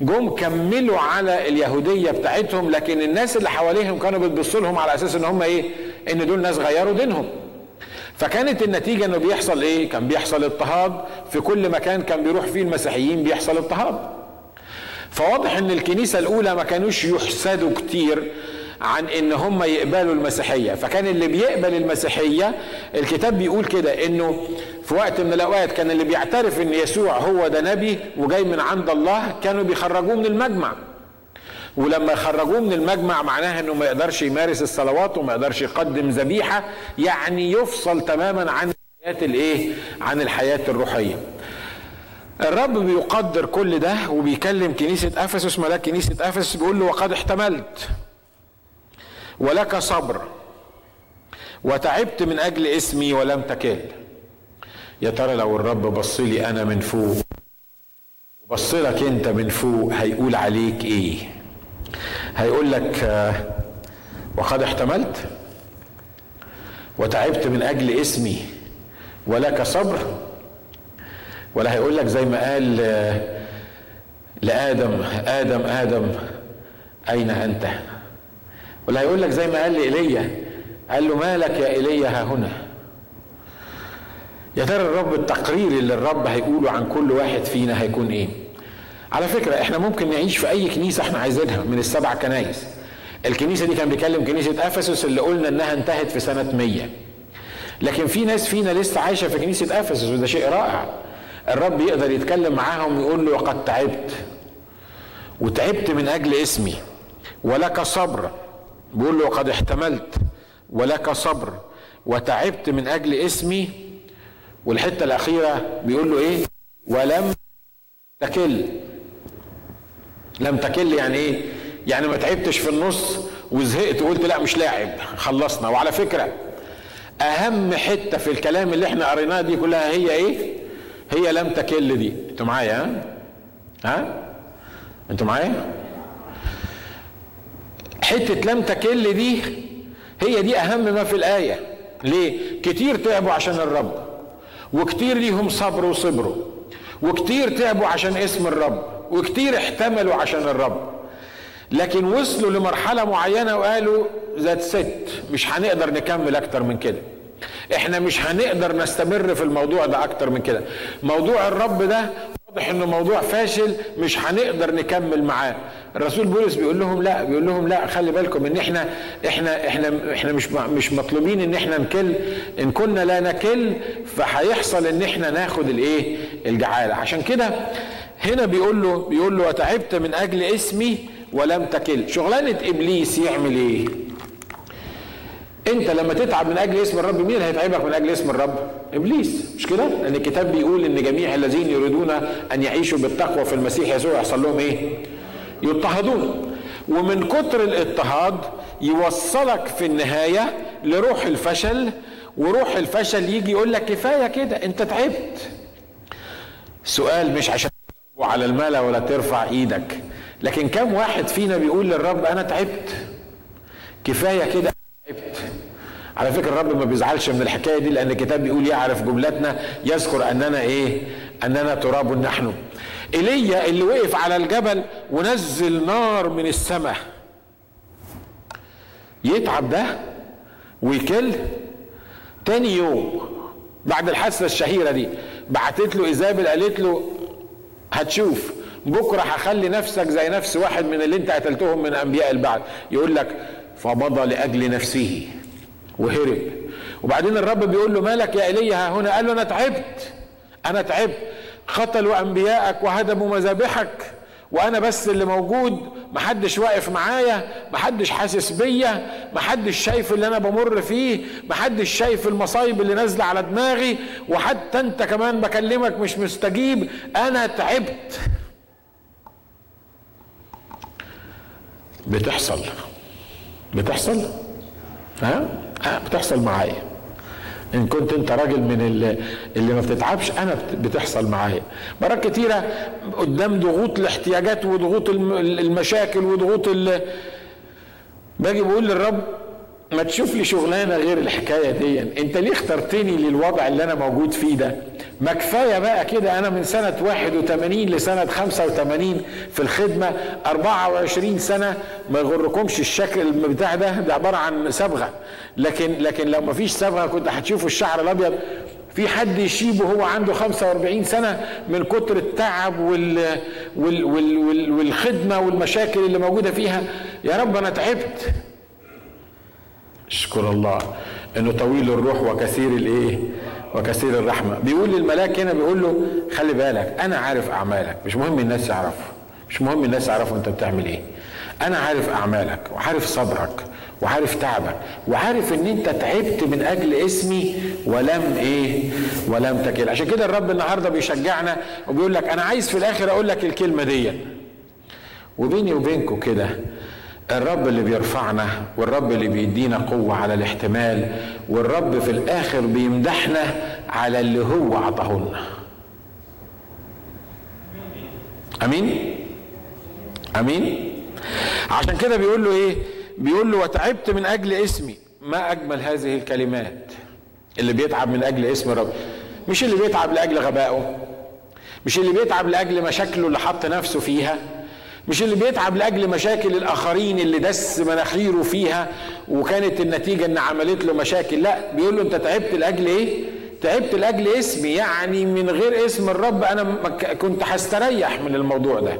جم كملوا على اليهودية بتاعتهم لكن الناس اللي حواليهم كانوا بتبصوا لهم على أساس إن هم إيه؟ إن دول ناس غيروا دينهم. فكانت النتيجة إنه بيحصل إيه؟ كان بيحصل اضطهاد في كل مكان كان بيروح فيه المسيحيين بيحصل اضطهاد. فواضح إن الكنيسة الأولى ما كانوش يحسدوا كتير عن إن هم يقبلوا المسيحية. فكان اللي بيقبل المسيحية الكتاب بيقول كده إنه في وقت من الأوقات كان اللي بيعترف إن يسوع هو ده نبي وجاي من عند الله كانوا بيخرجوه من المجمع. ولما يخرجوه من المجمع معناها إنه ما يقدرش يمارس الصلوات وما يقدرش يقدم ذبيحة يعني يفصل تماما عن الحياة الإيه؟ عن الحياة الروحية. الرب بيقدر كل ده وبيكلم كنيسة أفسس ملاك كنيسة أفسس بيقول له وقد احتملت. ولك صبر. وتعبت من أجل اسمي ولم تكل. يا ترى لو الرب بص لي أنا من فوق وبص لك أنت من فوق هيقول عليك إيه؟ هيقول لك وقد احتملت. وتعبت من أجل اسمي ولك صبر. ولا هيقول لك زي ما قال لآدم آدم آدم أين أنت؟ ولا هيقول لك زي ما قال لإيليا قال له مالك يا إيليا ها هنا؟ يا ترى الرب التقرير اللي الرب هيقوله عن كل واحد فينا هيكون إيه؟ على فكرة إحنا ممكن نعيش في أي كنيسة إحنا عايزينها من السبع كنايس. الكنيسة دي كان بيكلم كنيسة إفسس اللي قلنا إنها انتهت في سنة 100 لكن في ناس فينا لسه عايشة في كنيسة إفسس وده شيء رائع. الرب يقدر يتكلم معاهم ويقول له وقد تعبت وتعبت من أجل اسمي ولك صبر بيقول له قد احتملت ولك صبر وتعبت من أجل اسمي. والحتة الأخيرة بيقول له إيه؟ ولم تكل. لم تكل يعني إيه؟ يعني ما تعبتش في النص وزهقت وقلت لا مش لاعب خلصنا. وعلى فكرة أهم حتة في الكلام اللي إحنا قريناه دي كلها هي إيه؟ هي لم تكل دي. أنتوا معايا؟ ها؟ ها أنتوا معايا؟ حتة لم تكل دي هي دي أهم ما في الآية. ليه؟ كتير تعبوا عشان الرب وكتير ليهم صبر وصبروا وكتير تعبوا عشان اسم الرب وكتير احتملوا عشان الرب. لكن وصلوا لمرحلة معينة وقالوا ذات ست مش هنقدر نكمل أكتر من كده. إحنا مش هنقدر نستمر في الموضوع ده أكتر من كده. موضوع الرب ده واضح إنه موضوع فاشل مش هنقدر نكمل معاه. الرسول بولس بيقول لهم لا بيقول لهم لا خلي بالكم إن إحنا إحنا إحنا إحنا مش مش مطلوبين إن إحنا نكل. إن كنا لا نكل فهيحصل إن إحنا ناخد الإيه؟ الجعالة. عشان كده هنا بيقول له بيقول له وتعبت من أجل اسمي ولم تكل. شغلانة إبليس يعمل إيه؟ انت لما تتعب من أجل اسم الرب مين هيتعبك من أجل اسم الرب؟ ابليس. مش كده؟ لأن الكتاب بيقول إن جميع الذين يريدون أن يعيشوا بالتقوى في المسيح يسوع يحصل لهم إيه؟ يضطهدون. ومن كتر الاضطهاد يوصلك في النهاية لروح الفشل وروح الفشل يجي يقول لك كفاية كده أنت تعبت. سؤال مش عشان على الملا ولا ترفع إيدك لكن كم واحد فينا بيقول للرب أنا تعبت؟ كفاية كده. على فكرة الرب ما بيزعلش من الحكاية دي لأن الكتاب بيقول يعرف جملتنا يذكر أننا إيه؟ أننا تراب نحن. إيليا اللي وقف على الجبل ونزل نار من السماء. يتعب ده ويكل. تاني يوم بعد الحادثة الشهيرة دي بعتت له ايزابل قالت له هتشوف بكرة هخلي نفسك زي نفس واحد من اللي انت قتلتهم من أنبياء البعد يقول لك فمضى لأجل نفسه. وهرب. وبعدين الرب بيقول له مالك يا ايليا ها هنا؟ قال له أنا تعبت. أنا تعبت. قتلوا أنبياءك وهدموا مذابحك. وأنا بس اللي موجود. محدش واقف معايا. محدش حاسس بيا. محدش شايف اللي أنا بمر فيه. محدش شايف المصايب اللي نازلة على دماغي. وحتى أنت كمان بكلمك مش مستجيب. أنا تعبت. بتحصل. بتحصل. ها؟ بتحصل معايا. إن كنت أنت راجل من اللي, ما بتتعبش أنا بتحصل معايا. مرات كتيرة قدام ضغوط الاحتياجات وضغوط المشاكل وضغوط باجي بقول للرب ما تشوف لي شغلانة غير الحكاية دي. انت ليه اخترتني للوضع اللي أنا موجود فيه ده؟ ما كفاية بقى كده. أنا من سنة 81 لسنة 85 في الخدمة 24 سنة. ما يغركمش الشكل بتاع ده. ده عبارة عن صبغة. لكن لكن لو ما فيش صبغة كنت هتشوفوا الشعر الأبيض. في حد يشيبه هو عنده 45 سنة من كتر التعب وال وال وال والخدمة والمشاكل اللي موجودة فيها. يا رب أنا تعبت. اشكر الله. إنه طويل الروح وكثير الإيه؟ وكثير الرحمة. بيقول للملاك هنا بيقول له خلي بالك أنا عارف أعمالك. مش مهم الناس يعرفوا. مش مهم الناس يعرفوا أنت بتعمل إيه. أنا عارف أعمالك وعارف صبرك وعارف تعبك وعارف إن أنت تعبت من أجل اسمي ولم إيه؟ ولم تكل عشان كده الرب النهارده بيشجعنا وبيقول لك أنا عايز في الآخر أقول لك الكلمة دي وبيني وبينكم كده الرب اللي بيرفعنا والرب اللي بيدينا قوة على الاحتمال والرب في الآخر بيمدحنا على اللي هو عطاهولنا أمين؟ أمين؟ عشان كده بيقول له إيه؟ بيقول له وتعبت من أجل اسمي. ما أجمل هذه الكلمات اللي بيتعب من أجل اسم الرب. مش اللي بيتعب لأجل غبائه. مش اللي بيتعب لأجل مشاكله اللي حط نفسه فيها. مش اللي بيتعب لأجل مشاكل الآخرين اللي دس مناخيره فيها وكانت النتيجة إن عملت له مشاكل. لا بيقول له أنت تعبت لأجل إيه؟ تعبت لأجل اسمي يعني من غير اسم الرب أنا كنت هستريح من الموضوع ده.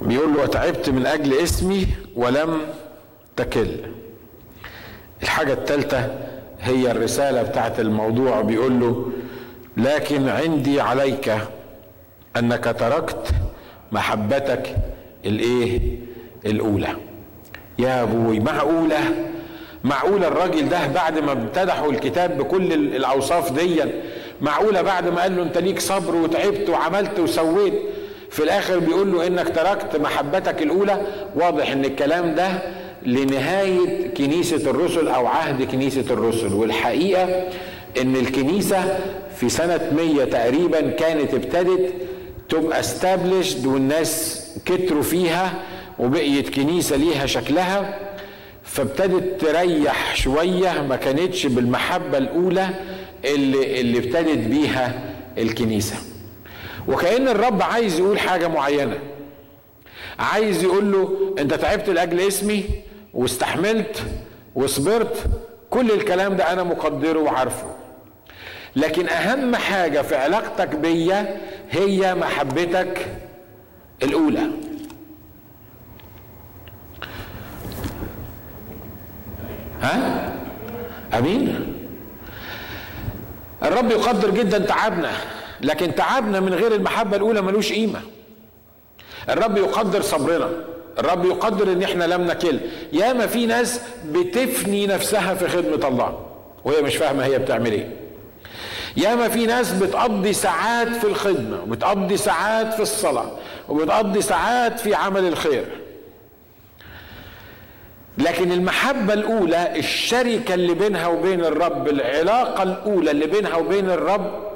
بيقول له وتعبت من أجل اسمي ولم تكل. الحاجة الثالثه هي الرسالة بتاعت الموضوع. بيقول له لكن عندي عليك أنك تركت محبتك الإيه؟ الأولى. يا أبوي معقوله معقوله الراجل ده بعد ما امتدحوا الكتاب بكل الأوصاف دي معقوله بعد ما قال له أنت ليك صبر وتعبت وعملت وسويت في الآخر بيقول له إنك تركت محبتك الأولى. واضح إن الكلام ده لنهاية كنيسة الرسل أو عهد كنيسة الرسل. والحقيقة إن الكنيسة في سنة 100 تقريبا كانت ابتدت تبقى استابلشد والناس كتروا فيها وبقيت كنيسة ليها شكلها فابتدت تريح شوية ما كانتش بالمحبة الأولى اللي, اللي ابتدت بيها الكنيسة. وكأن الرب عايز يقول حاجة معينة. عايز يقول له أنت تعبت لأجل اسمي واستحملت وصبرت كل الكلام ده أنا مقدره وعارفه. لكن أهم حاجة في علاقتك بيا هي محبتك الأولى. ها؟ أمين. الرب يقدر جدا تعبنا لكن تعبنا من غير المحبة الأولى ملوش قيمة. الرب يقدر صبرنا الرب يقدر إن إحنا لم نكل. ياما في ناس بتفني نفسها في خدمة الله وهي مش فاهمة هي بتعمل إيه. ياما في ناس بتقضي ساعات في الخدمة وبتقضي ساعات في الصلاة وبتقضي ساعات في عمل الخير. لكن المحبة الأولى الشركة اللي بينها وبين الرب العلاقة الأولى اللي بينها وبين الرب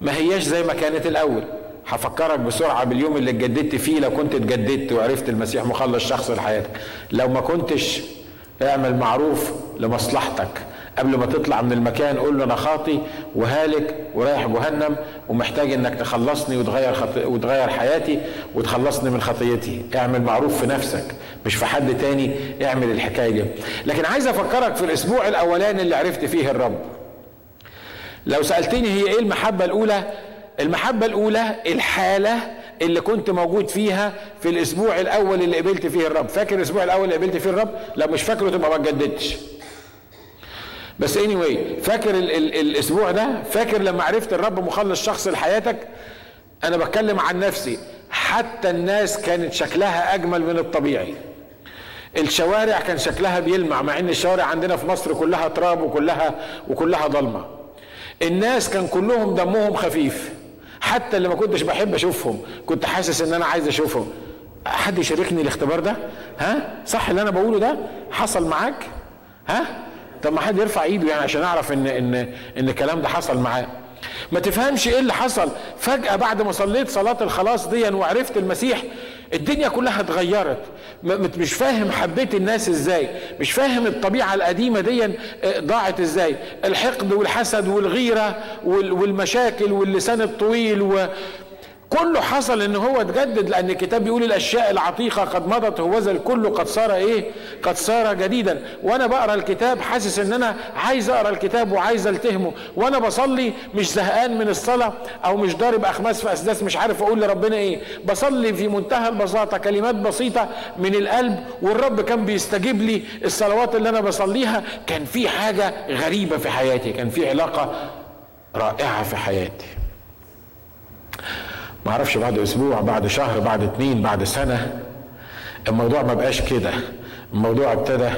ما هياش زي ما كانت الأول. هفكرك بسرعة باليوم اللي اتجددت فيه لو كنت اتجددت وعرفت المسيح مخلص شخص لحياتك. لو ما كنتش اعمل معروف لمصلحتك. قبل ما تطلع من المكان قول له أنا خاطي وهالك ورايح جهنم ومحتاج إنك تخلصني وتغير خط... وتغير حياتي وتخلصني من خطيتي. اعمل معروف في نفسك مش في حد تاني. اعمل الحكاية دي. لكن عايز أفكرك في الأسبوع الأولاني اللي عرفت فيه الرب. لو سألتني هي إيه المحبة الأولى؟ المحبة الأولى الحالة اللي كنت موجود فيها في الأسبوع الأول اللي قبلت فيه الرب. فاكر الأسبوع الأول اللي قبلت فيه الرب؟ لو مش فاكره تبقى ما اتجددتش. بس اني anyway فاكر ال ال الأسبوع ده؟ فاكر لما عرفت الرب مخلص شخص لحياتك؟ أنا بتكلم عن نفسي. حتى الناس كانت شكلها أجمل من الطبيعي. الشوارع كان شكلها بيلمع مع إن الشوارع عندنا في مصر كلها تراب وكلها وكلها ضلمة. الناس كان كلهم دمهم خفيف. حتى اللي ما كنتش بحب أشوفهم كنت حاسس إن أنا عايز أشوفهم. حد يشاركني الاختبار ده؟ ها؟ صح اللي أنا بقوله ده؟ حصل معاك؟ ها؟ طب ما حد يرفع ايده يعني عشان اعرف ان ان ان الكلام ده حصل معاه. ما تفهمش إيه اللي حصل. فجأة بعد ما صليت صلاة الخلاص دي وعرفت المسيح الدنيا كلها اتغيرت. مش فاهم حبيت الناس إزاي. مش فاهم الطبيعة القديمة دي ضاعت إزاي. الحقد والحسد والغيرة والمشاكل واللسان الطويل و كله حصل إن هو اتجدد لأن الكتاب بيقول الأشياء العتيقة قد مضت هوذا الكل قد صار إيه؟ قد صار جديدا. وأنا بقرأ الكتاب حاسس إن أنا عايز أقرأ الكتاب وعايز ألتهمه. وأنا بصلي مش زهقان من الصلاة أو مش ضارب أخماس في اسداس مش عارف أقول لربنا إيه. بصلي في منتهى البساطة كلمات بسيطة من القلب والرب كان بيستجيب لي الصلوات اللي أنا بصليها. كان في حاجة غريبة في حياتي كان في علاقة رائعة في حياتي. ما أعرفش بعد أسبوع بعد شهر بعد اتنين بعد سنة. الموضوع ما بقاش كده. الموضوع ابتدى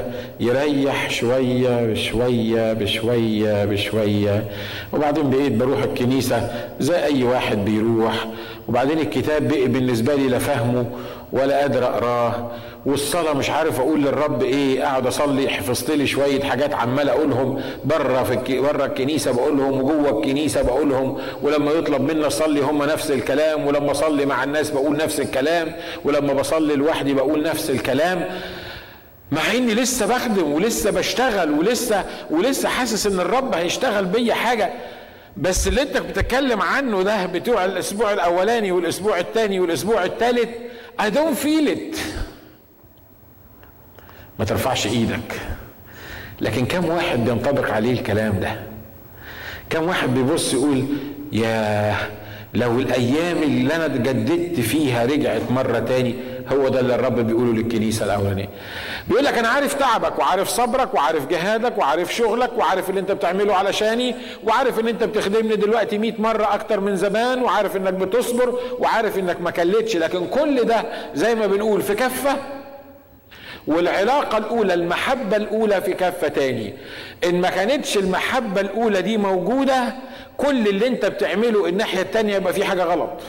يريح شوية بشوية بشوية بشوية. وبعدين بقيت بروح الكنيسة زي أي واحد بيروح. وبعدين الكتاب بقي بالنسبة لي لا فهمه ولا قادر أقراه. والصلاة مش عارف أقول للرب إيه قاعد أصلي حفظت لي شوية حاجات عمال أقولهم بره في. بره الكنيسة بقولهم وجوه الكنيسة بقولهم ولما يطلب مني أصلي هم نفس الكلام ولما أصلي مع الناس بقول نفس الكلام ولما بصلي لوحدي بقول نفس الكلام مع إني لسه بخدم ولسه بشتغل ولسه ولسه حاسس إن الرب هيشتغل بيا حاجة بس اللي أنت بتتكلم عنه ده بتوع الأسبوع الأولاني والأسبوع الثاني والأسبوع الثالث I don't feel it ما ترفعش إيدك. لكن كم واحد بينطبق عليه الكلام ده؟ كم واحد بيبص يقول يا لو الأيام اللي أنا اتجددت فيها رجعت مرة تاني هو ده اللي الرب بيقوله للكنيسة الأولانية. بيقول لك أنا عارف تعبك وعارف صبرك وعارف جهادك وعارف شغلك وعارف اللي أنت بتعمله علشاني وعارف إن أنت بتخدمني دلوقتي 100 مرة أكتر من زمان وعارف إنك بتصبر وعارف إنك ما كلتش. لكن كل ده زي ما بنقول في كفة والعلاقة الأولى المحبة الأولى في كفة تاني. إن ما كانتش المحبة الأولى دي موجودة كل اللي أنت بتعمله الناحية التانية يبقى في حاجة غلط.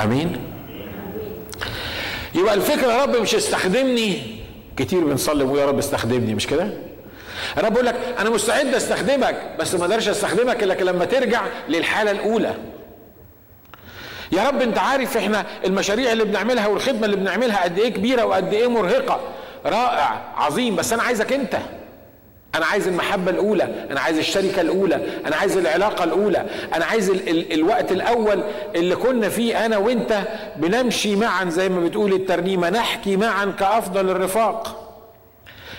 أمين؟ يبقى الفكرة يا رب مش استخدمني. كتير بنصلي يا رب استخدمني مش كده؟ الرب بيقول لك أنا مستعد أستخدمك بس ما أقدرش أستخدمك إلا لما ترجع للحالة الأولى. يا رب انت عارف إحنا المشاريع اللي بنعملها والخدمة اللي بنعملها قد إيه كبيرة وقد إيه مرهقة. رائع عظيم. بس أنا عايزك انت أنا عايز المحبة الأولى أنا عايز الشركة الأولى أنا عايز العلاقة الأولى أنا عايز ال ال الوقت الأول اللي كنا فيه أنا وانت بنمشي معا زي ما بتقول الترنيمة نحكي معا كأفضل الرفاق.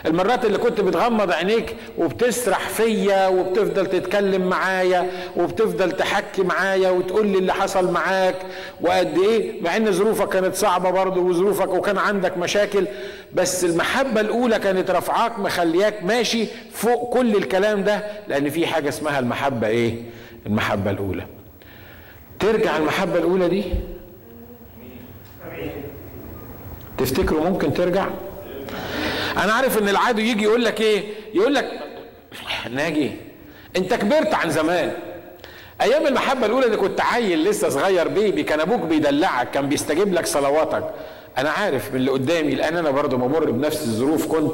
المرات اللي كنت بتغمض عينيك وبتسرح فيا وبتفضل تتكلم معايا وبتفضل تحكي معايا وتقول لي اللي حصل معاك وقد إيه مع إن ظروفك كانت صعبة برضه وظروفك وكان عندك مشاكل بس المحبة الأولى كانت رفعاك مخلياك ماشي فوق كل الكلام ده لأن في حاجة اسمها المحبة إيه؟ المحبة الأولى. ترجع المحبة الأولى دي؟ تفتكروا ممكن ترجع؟ أنا عارف ان العدو يجي يقول لك إيه؟ يقول لك ناجي انت كبرت عن زمان. أيام المحبة الاولى اللي كنت عيل لسه صغير بيبي كان أبوك بيدلعك كان بيستجيب لك صلواتك. أنا عارف من اللي قدامي لأن أنا برضه بمر بنفس الظروف. كنت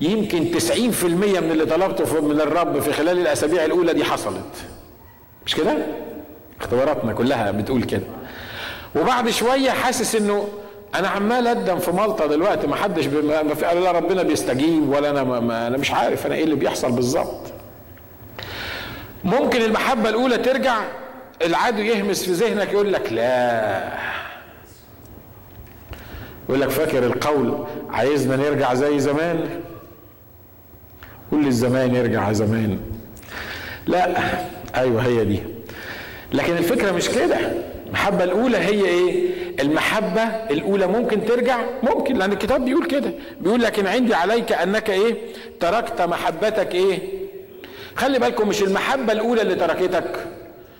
يمكن 90% من اللي طلبته من الرب في خلال الأسابيع الأولى دي حصلت. مش كده؟ اختباراتنا كلها بتقول كده. وبعد شوية حاسس إنه أنا عمال أقدم في مالطا دلوقتي ما حدش ما في لا ربنا بيستجيب ولا أنا ما أنا مش عارف أنا إيه اللي بيحصل بالظبط. ممكن المحبة الأولى ترجع العدو يهمس في ذهنك يقول لك لا. يقول لك فاكر القول عايزنا نرجع زي زمان؟ كل الزمان يرجع زمان. لا أيوه هي دي. لكن الفكرة مش كده. المحبة الأولى هي إيه؟ المحبة الأولى ممكن ترجع؟ ممكن لأن الكتاب بيقول كده. بيقول لكن عندي عليك أنك إيه؟ تركت محبتك إيه؟ خلي بالكم مش المحبة الأولى اللي تركتك.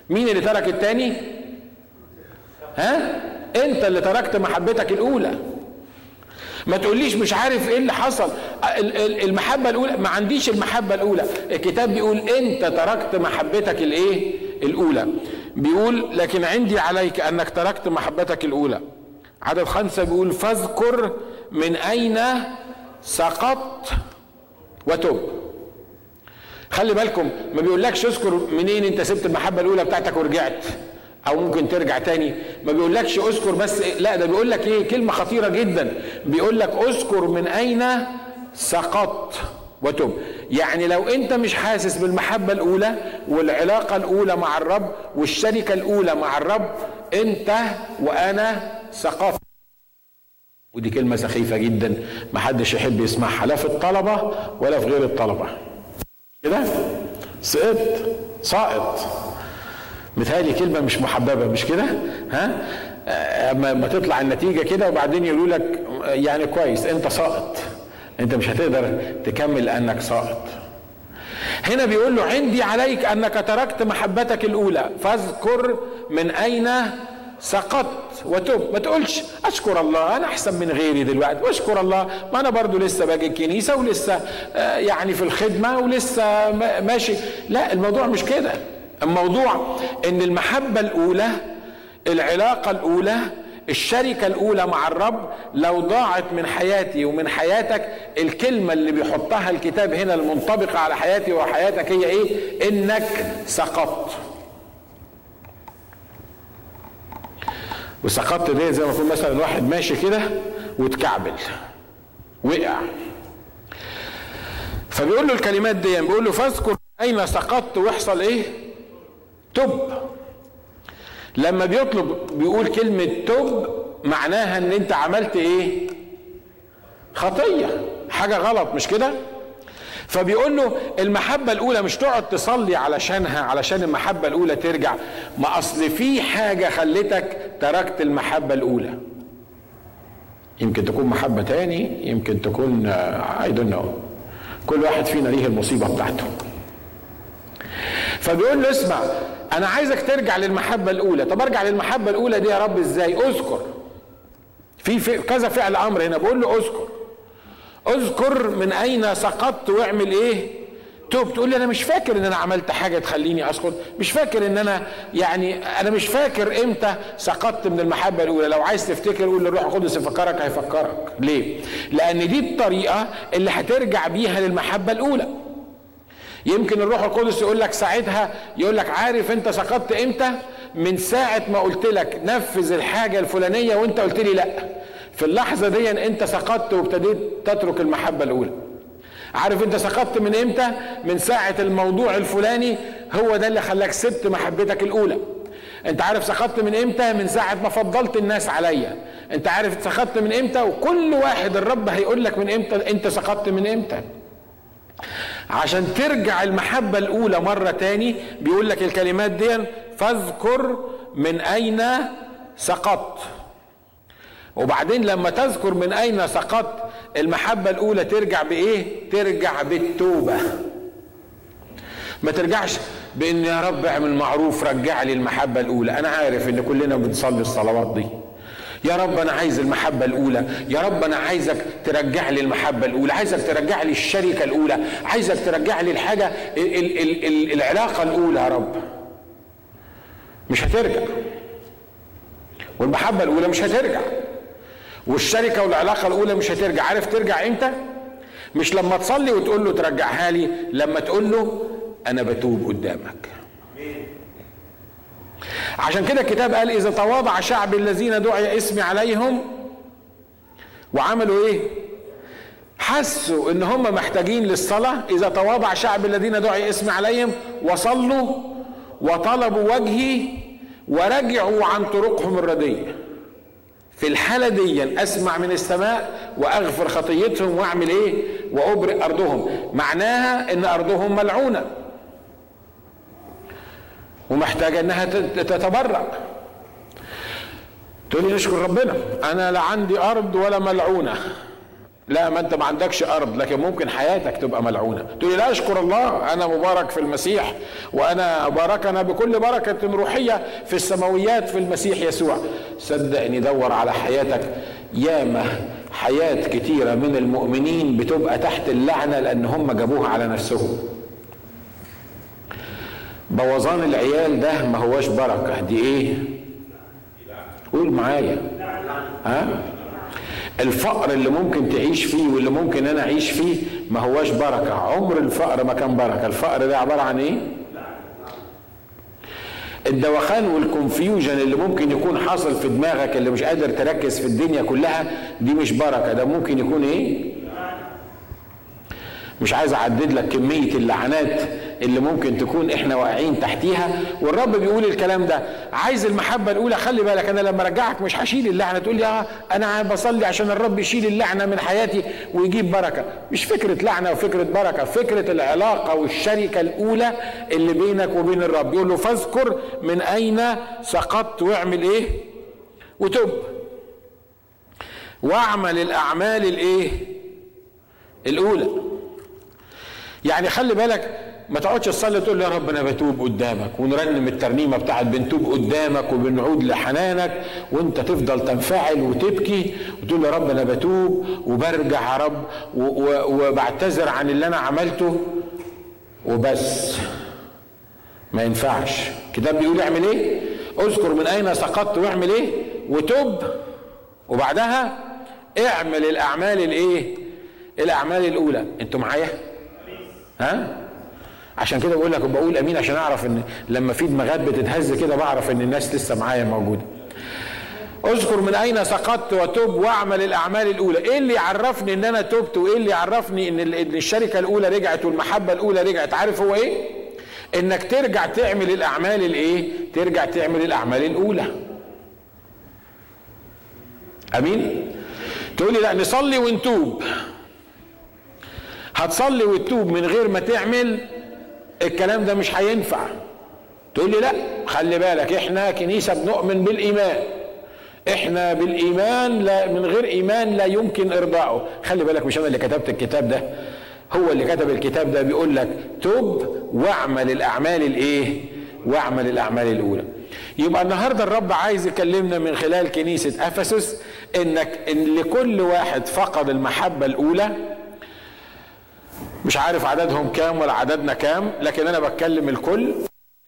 مين اللي ترك التاني؟ ها؟ أنت اللي تركت محبتك الأولى. ما تقوليش مش عارف إيه اللي حصل. المحبة الأولى ما عنديش المحبة الأولى. الكتاب بيقول أنت تركت محبتك الإيه؟ الأولى. بيقول لكن عندي عليك أنك تركت محبتك الأولى. عدد خمسة بيقول فاذكر من أين سقطت وتب. خلي بالكم ما بيقولكش اذكر منين أنت سبت المحبة الأولى بتاعتك ورجعت أو ممكن ترجع تاني. ما بيقولكش اذكر بس لا ده بيقول لك إيه كلمة خطيرة جدا. بيقول لك اذكر من أين سقطت وتب يعني لو انت مش حاسس بالمحبة الأولى والعلاقة الأولى مع الرب والشركة الأولى مع الرب انت وأنا سقطت ودي كلمة سخيفة جدا. ما حدش يحب يسمعها. لا في الطلبة ولا في غير الطلبة. كده؟ سقطت ساقط. مثالي كلمة مش محببة مش كده؟ ها؟ ما تطلع النتيجة كده وبعدين يقولوا لك يعني كويس انت ساقط. انت مش هتقدر تكمل لانك ساقط هنا بيقول له عندي عليك انك تركت محبتك الاولى فاذكر من اين سقطت وتب. ما تقولش اشكر الله أنا احسن من غيري دلوقتي. واشكر الله ما أنا برضو لسه باجي الكنيسة ولسه يعني في الخدمة ولسه ماشي. لا الموضوع مش كده. الموضوع إن المحبة الأولى العلاقة الأولى الشركة الأولى مع الرب لو ضاعت من حياتي ومن حياتك الكلمة اللي بيحطها الكتاب هنا المنطبقة على حياتي وحياتك هي إيه؟ إنك سقطت. وسقطت دي زي ما يكون مثلا واحد ماشي كده واتكعبل وقع فبيقول له الكلمات دي بيقول له فاذكر أين سقطت ويحصل إيه تب لما بيطلب بيقول كلمة توب معناها إن أنت عملت إيه؟ خطية. حاجة غلط مش كده؟ فبيقول له المحبة الأولى مش تقعد تصلي علشانها علشان المحبة الأولى ترجع. ما أصل في حاجة خلتك تركت المحبة الأولى. يمكن تكون محبة تاني يمكن تكون I don't know كل واحد فينا ليه المصيبة بتاعته. فبيقول له اسمع أنا عايزك ترجع للمحبة الاولى. طب ارجع للمحبة الاولى دي يا رب إزاي؟ اذكر. في, في كذا فعل أمر هنا. بقول له اذكر. اذكر من اين سقطت واعمل إيه؟ توب. تقول لي أنا مش فاكر ان أنا عملت حاجة تخليني اسقط مش فاكر ان أنا يعني أنا مش فاكر إمتى سقطت من المحبة الاولى. لو عايز تفتكر قول للروح القدس يفكرك هيفكرك. ليه؟ لأن دي الطريقة اللي هترجع بيها للمحبة الاولى. يمكن الروح القدس يقول لك ساعتها يقول لك عارف انت سقطت إمتى؟ من ساعة ما قلت لك نفذ الحاجة الفلانية وانت قلت لي لا. في اللحظة دي انت سقطت وابتديت تترك المحبة الأولى. عارف انت سقطت من إمتى؟ من ساعة الموضوع الفلاني هو ده اللي خلاك سبت محبتك الأولى. انت عارف سقطت من إمتى؟ من ساعة ما فضلت الناس عليا. انت عارف سقطت من إمتى؟ وكل واحد الرب هيقول لك من إمتى انت سقطت من إمتى. عشان ترجع المحبة الأولى مرة تاني بيقول لك الكلمات دي فاذكر من أين سقطت. وبعدين لما تذكر من أين سقطت المحبة الأولى ترجع بإيه؟ ترجع بالتوبة. ما ترجعش بإن يا رب اعمل معروف رجع لي المحبة الأولى. أنا عارف إن كلنا بنصلي الصلوات دي. يا رب أنا عايز المحبة الأولى. يا رب أنا عايزك ترجع لي المحبة الأولى. عايزك ترجع لي الشركة الأولى. عايزك ترجع لي الحاجة ال ال ال ال العلاقة الأولى يا رب. مش هترجع. والمحبة الأولى مش هترجع. والشركة والعلاقة الأولى مش هترجع. عارف ترجع إمتى؟ مش لما تصلي وتقول له ترجعها لي لما تقول له أنا بتوب قدامك. عشان كده الكتاب قال إذا تواضع شعب الذين دعي اسمي عليهم وعملوا إيه؟ حسوا إن هم محتاجين للصلاة. إذا تواضع شعب الذين دعي اسمي عليهم وصلوا وطلبوا وجهي ورجعوا عن طرقهم الردية. في الحالة دي أسمع من السماء وأغفر خطيتهم وأعمل إيه؟ وأبرئ أرضهم. معناها إن أرضهم ملعونة. ومحتاجة إنها تتبرع. تقول نشكر ربنا أنا لا عندي أرض ولا ملعونة. لا ما أنت ما عندكش أرض لكن ممكن حياتك تبقى ملعونة. تقول لا اشكر الله أنا مبارك في المسيح وأنا باركنا بكل بركة روحية في السماويات في المسيح يسوع. صدقني دور على حياتك ياما حياة كتيرة من المؤمنين بتبقى تحت اللعنة لأن هم جابوها على نفسهم. بوظان العيال ده ما هواش بركة. دي إيه؟ قول معايا. ها؟ الفقر اللي ممكن تعيش فيه واللي ممكن أنا اعيش فيه ما هواش بركة. عمر الفقر ما كان بركة. الفقر ده عبارة عن إيه؟ الدوخان والكونفيوجن اللي ممكن يكون حاصل في دماغك اللي مش قادر تركز في الدنيا كلها دي مش بركة. ده ممكن يكون إيه؟ مش عايز أعدد لك كمية اللعنات اللي ممكن تكون إحنا واقعين تحتيها. والرب بيقول الكلام ده. عايز المحبة الأولى خلي بالك أنا لما أرجعك مش هشيل اللعنة تقول لي آه أنا بصلي عشان الرب يشيل اللعنة من حياتي ويجيب بركة. مش فكرة لعنة وفكرة بركة فكرة العلاقة والشركة الأولى اللي بينك وبين الرب. يقول له فاذكر من أين سقطت واعمل إيه؟ وتب. واعمل الأعمال الإيه؟ الأولى. يعني خلي بالك ما تقعدش تصلي تقول يا رب أنا بتوب قدامك ونرنم الترنيمة بتاعت بنتوب قدامك وبنعود لحنانك وأنت تفضل تنفعل وتبكي وتقول يا رب أنا بتوب وبرجع يا رب وبعتذر عن اللي أنا عملته وبس. ما ينفعش. الكتاب بيقول اعمل إيه؟ اذكر من أين سقطت واعمل إيه؟ وتب. وبعدها اعمل الأعمال الإيه؟ الأعمال الأولى. أنتوا معايا؟ ها؟ عشان كده بقول لك بقول أمين عشان أعرف إن لما في دماغات بتتهز كده بعرف إن الناس لسه معايا موجودة. اذكر من أين سقطت وتب واعمل الأعمال الأولى. إيه اللي يعرفني إن أنا تبت؟ وإيه اللي يعرفني إن الشركة الأولى رجعت والمحبة الأولى رجعت؟ عارف هو إيه؟ إنك ترجع تعمل الأعمال الإيه؟ ترجع تعمل الأعمال الأولى. أمين؟ تقول لي لا نصلي ونتوب. هتصلي وتتوب من غير ما تعمل الكلام ده مش هينفع. تقول لي لا خلي بالك إحنا كنيسة بنؤمن بالإيمان. إحنا بالإيمان لا من غير إيمان لا يمكن ارضائه خلي بالك مش أنا اللي كتبت الكتاب ده هو اللي كتب الكتاب ده بيقول لك تب واعمل الأعمال الإيه؟ واعمل الأعمال الأولى. يبقى النهارده الرب عايز يكلمنا من خلال كنيسة أفسس إنك إن لكل واحد فقد المحبة الأولى مش عارف عددهم كام ولا عددنا كام لكن أنا بتكلم الكل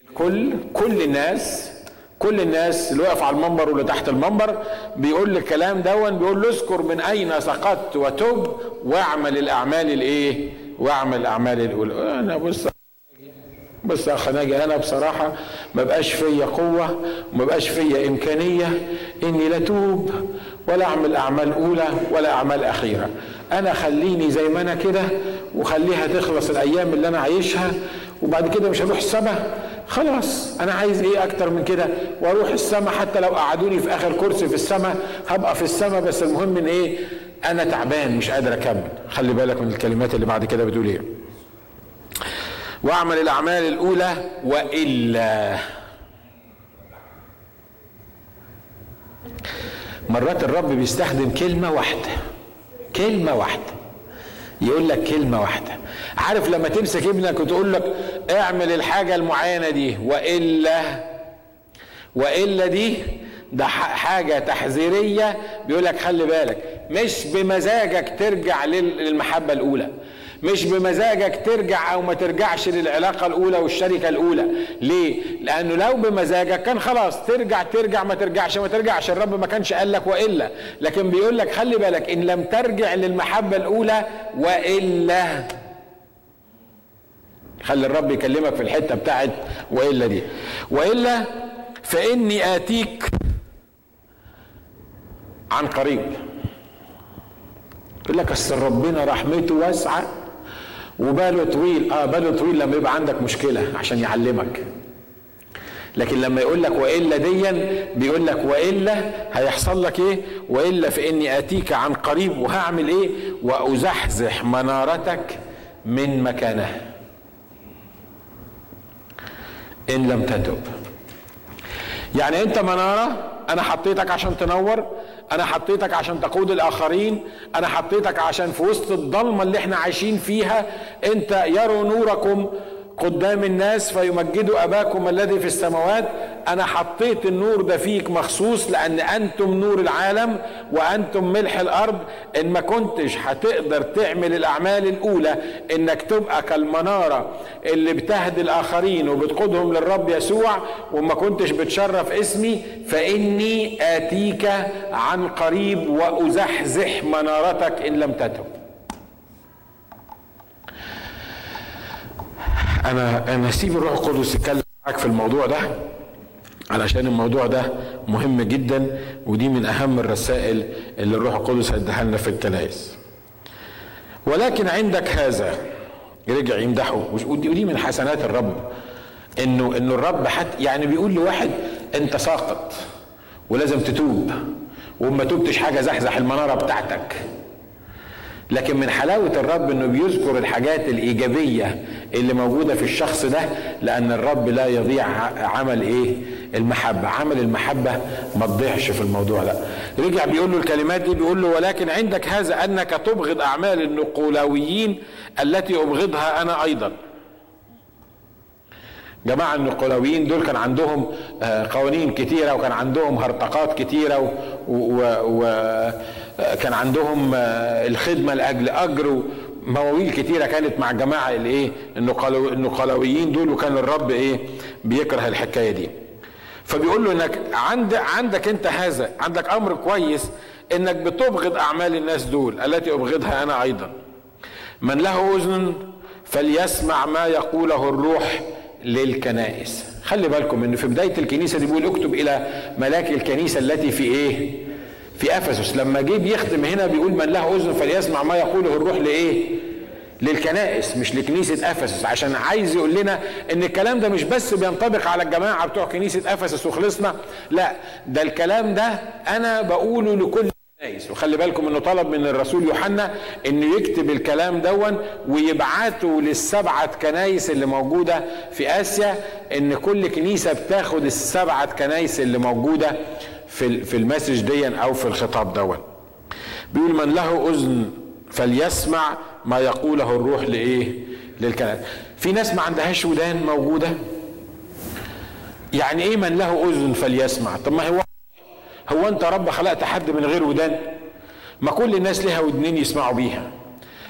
الكل كل الناس كل الناس اللي واقف على المنبر واللي تحت المنبر بيقول الكلام دون بيقول له اذكر من أين سقطت وتب واعمل الأعمال الإيه؟ واعمل الأعمال الأولى. أنا بص بص يا أخ ناجي أنا بصراحة ما بقاش فيا قوة وما بقاش فيا إمكانية إني لا توب ولا أعمل أعمال أولى ولا أعمال أخيرة. أنا خليني زي ما أنا كده وخليها تخلص الأيام اللي أنا عايشها وبعد كده مش هروح السما. خلاص أنا عايز إيه أكتر من كده؟ وأروح السماء حتى لو قعدوني في آخر كرسي في السماء هبقى في السماء بس المهم إن إيه؟ أنا تعبان مش قادر أكمل. خلي بالك من الكلمات اللي بعد كده بتقول إيه. وأعمل الأعمال الأولى وإلا. مرات الرب بيستخدم كلمة واحدة. كلمة واحدة. يقول لك كلمة واحدة. عارف لما تمسك ابنك وتقول لك اعمل الحاجة المعينة دي وإلا وإلا دي ده حاجة تحذيرية. بيقول لك خلي بالك مش بمزاجك ترجع للمحبة الأولى. مش بمزاجك ترجع أو ما ترجعش للعلاقة الأولى والشركة الأولى. ليه؟ لأنه لو بمزاجك كان خلاص ترجع ترجع ما ترجعش ما ترجعش. الرب ما كانش قال لك وإلا. لكن بيقول لك خلي بالك إن لم ترجع للمحبة الأولى وإلا. خلي الرب يكلمك في الحتة بتاعت وإلا دي. وإلا فإني آتيك عن قريب. يقول لك أصل ربنا رحمته واسعة. وباله طويل. آه باله طويل لما يبقى عندك مشكلة عشان يعلمك. لكن لما يقول لك وإلا ديا بيقول لك وإلا هيحصل لك إيه؟ وإلا فإني آتيك عن قريب وهعمل إيه؟ وأزحزح منارتك من مكانها إن لم تتب. يعني أنت منارة أنا حطيتك عشان تنور. أنا حطيتك عشان تقود الاخرين أنا حطيتك عشان في وسط الضلمة اللي إحنا عايشين فيها انت يروا نوركم قدام الناس فيمجدوا أباكم الذي في السماوات. أنا حطيت النور ده فيك مخصوص لأن أنتم نور العالم وأنتم ملح الأرض. إن ما كنتش هتقدر تعمل الأعمال الأولى إنك تبقى كالمنارة اللي بتهدي الآخرين وبتقودهم للرب يسوع. وما كنتش بتشرف اسمي فإني آتيك عن قريب وأزحزح منارتك إن لم تتب. أنا أنا سيب الروح القدس يتكلم معاك في الموضوع ده علشان الموضوع ده مهم جدا ودي من أهم الرسائل اللي الروح القدس هيديها لنا في الكنائس ولكن عندك هذا رجع يمدحه ودي من حسنات الرب إنه إنه الرب حتى يعني بيقول لواحد أنت ساقط ولازم تتوب وما توبتش حاجة زحزح المنارة بتاعتك. لكن من حلاوة الرب إنه بيذكر الحاجات الإيجابية اللي موجودة في الشخص ده لأن الرب لا يضيع عمل إيه؟ المحبة. عمل المحبة ما تضيعش في الموضوع ده. رجع بيقول له الكلمات دي بيقول له ولكن عندك هذا أنك تبغض أعمال النقولاويين التي أبغضها أنا أيضا. جماعة النقلاويين دول كان عندهم آه، قوانين كتيرة وكان عندهم هرطقات كتيرة وكان عندهم آه، الخدمة لأجل أجر مواويل كتيرة كانت مع جماعة الايه النقلاويين دول وكان الرب إيه بيكره الحكاية دي. فبيقول له إنك عند عندك أنت هذا عندك أمر كويس إنك بتبغض أعمال الناس دول التي أبغضها أنا أيضا. من له أذن فليسمع ما يقوله الروح للكنائس. خلي بالكم إن في بداية الكنيسة دي بيقول اكتب إلى ملاك الكنيسة التي في إيه في أفسس لما جه بيختم هنا بيقول من له أذن فليسمع ما يقوله الروح لإيه؟ للكنائس مش لكنيسة أفسس. عشان عايز يقول لنا إن الكلام ده مش بس بينطبق على الجماعة بتوع كنيسة أفسس وخلصنا لا ده الكلام ده أنا بقوله لكل الكنائس. وخلي بالكم إنه طلب من الرسول يوحنا إنه يكتب الكلام دون ويبعته للسبعة كنايس اللي موجودة في آسيا إن كل كنيسة بتاخد السبعة كنايس اللي موجودة في في المسج دي أو في الخطاب دون بيقول من له أذن فليسمع ما يقوله الروح لإيه؟ للكنائس في ناس ما عندهاش ودان موجودة. يعني إيه من له أذن فليسمع؟ طب ما هو هو أنت رب خلقت حد من غير ودان؟ ما كل الناس لها ودنين يسمعوا بيها.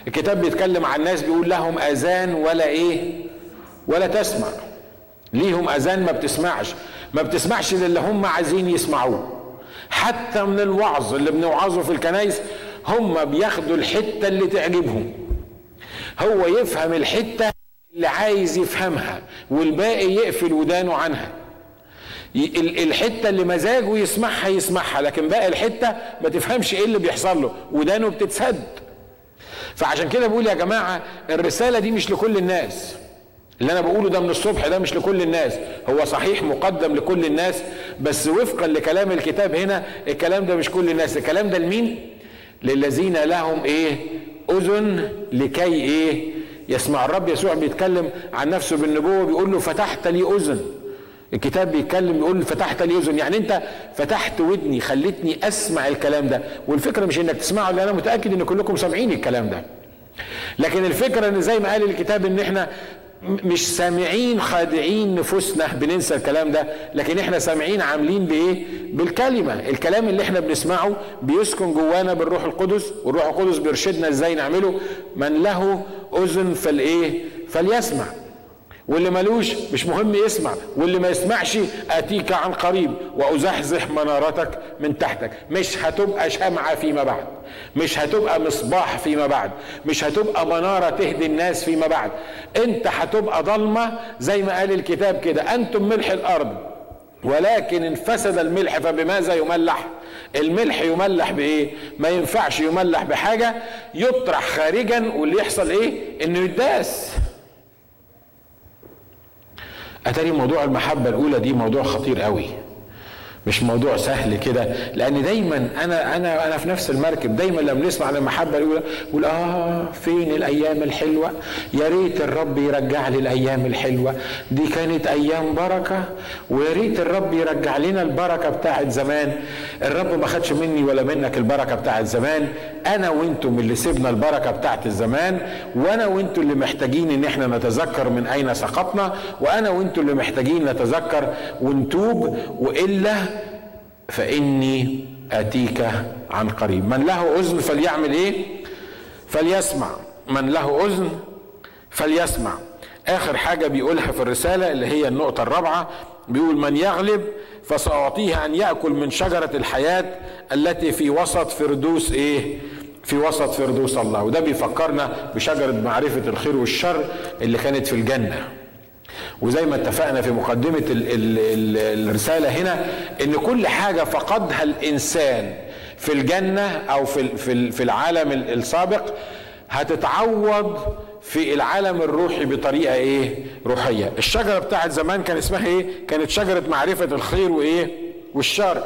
الكتاب بيتكلم عن الناس بيقول لهم أذان ولا إيه؟ ولا تسمع. ليهم أذان ما بتسمعش. ما بتسمعش للي هم عايزين يسمعوه. حتى من الوعظ اللي بنوعظه في الكنايس هم بياخدوا الحتة اللي تعجبهم. هو يفهم الحتة اللي عايز يفهمها والباقي يقفل ودانه عنها. الحتة اللي مزاجه يسمعها يسمعها لكن باقي الحتة ما تفهمش إيه اللي بيحصل له ودانه بتتسد. فعشان كده بقول يا جماعة الرسالة دي مش لكل الناس. اللي أنا بقوله ده من الصبح ده مش لكل الناس. هو صحيح مقدم لكل الناس بس وفقا لكلام الكتاب هنا الكلام ده مش كل الناس. الكلام ده لمين؟ للذين لهم إيه؟ أذن لكي إيه؟ يسمع. الرب يسوع بيتكلم عن نفسه بالنبوة بيقول له فتحت لي أذن. الكتاب بيتكلم يقول فتحت لي أذن. يعني أنت فتحت ودني خلتني أسمع الكلام ده. والفكرة مش إنك تسمعه لأن أنا متأكد إن كلكم سامعين الكلام ده. لكن الفكرة إن زي ما قال الكتاب إن إحنا مش سامعين خادعين نفوسنا بننسى الكلام ده لكن إحنا سامعين عاملين بإيه؟ بالكلمة. الكلام اللي إحنا بنسمعه بيسكن جوانا بالروح القدس والروح القدس بيرشدنا إزاي نعمله؟ من له أذن فالإيه؟ فليسمع. واللي ملوش مش مهم يسمع واللي ما يسمعش أتيك عن قريب وأزحزح منارتك من تحتك. مش هتبقى شمعة فيما بعد مش هتبقى مصباح فيما بعد مش هتبقى منارة تهدي الناس فيما بعد. أنت هتبقى ضلمة زي ما قال الكتاب كده أنتم ملح الأرض ولكن ان فسد الملح فبماذا يملح؟ الملح يملح بإيه؟ ما ينفعش يملح بحاجة يطرح خارجا واللي يحصل إيه؟ إنه يداس. أتاري موضوع المحبة الأولى دي موضوع خطير قوي. مش موضوع سهل كده. لأن دايما أنا أنا أنا في نفس المركب دايما لما نسمع المحبه الاولى نقول آه فين الأيام الحلوة؟ يا ريت الرب يرجع لي الأيام الحلوة. دي كانت أيام بركة ويا ريت الرب يرجع لنا البركة بتاعت زمان. الرب ما خدش مني ولا منك البركة بتاعت زمان. أنا وأنتم اللي سيبنا البركة بتاعت الزمان وأنا وأنتم اللي محتاجين إن إحنا نتذكر من أين سقطنا وأنا وأنتم اللي محتاجين نتذكر ونتوب وإلا فإني أتيك عن قريب. من له أذن فليعمل إيه؟ فليسمع. من له أذن فليسمع. آخر حاجة بيقولها في الرسالة اللي هي النقطة الرابعة بيقول من يغلب فسأعطيه أن يأكل من شجرة الحياة التي في وسط فردوس إيه؟ في وسط فردوس الله. وده بيفكرنا بشجرة معرفة الخير والشر اللي كانت في الجنة. وزي ما اتفقنا في مقدمة ال ال ال الرسالة هنا إن كل حاجة فقدها الإنسان في الجنة أو في في في العالم السابق هتتعوض في العالم الروحي بطريقة إيه؟ روحية. الشجرة بتاعت زمان كان اسمها إيه؟ كانت شجرة معرفة الخير وإيه؟ والشر.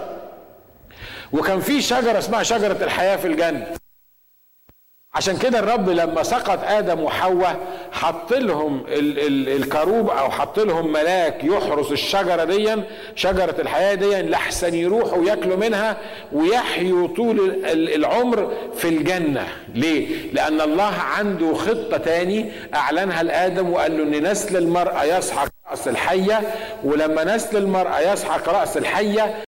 وكان في شجرة اسمها شجرة الحياة في الجنة. عشان كده الرب لما سقط آدم وحواء حط لهم ال ال الكروب أو حط لهم ملاك يحرس الشجرة دي شجرة الحياة دي لحسن يروحوا ياكلوا منها ويحيوا طول العمر في الجنة. ليه؟ لأن الله عنده خطة تاني أعلنها لآدم وقال له إن نسل المرأة يسحق رأس الحية ولما نسل المرأة يسحق رأس الحية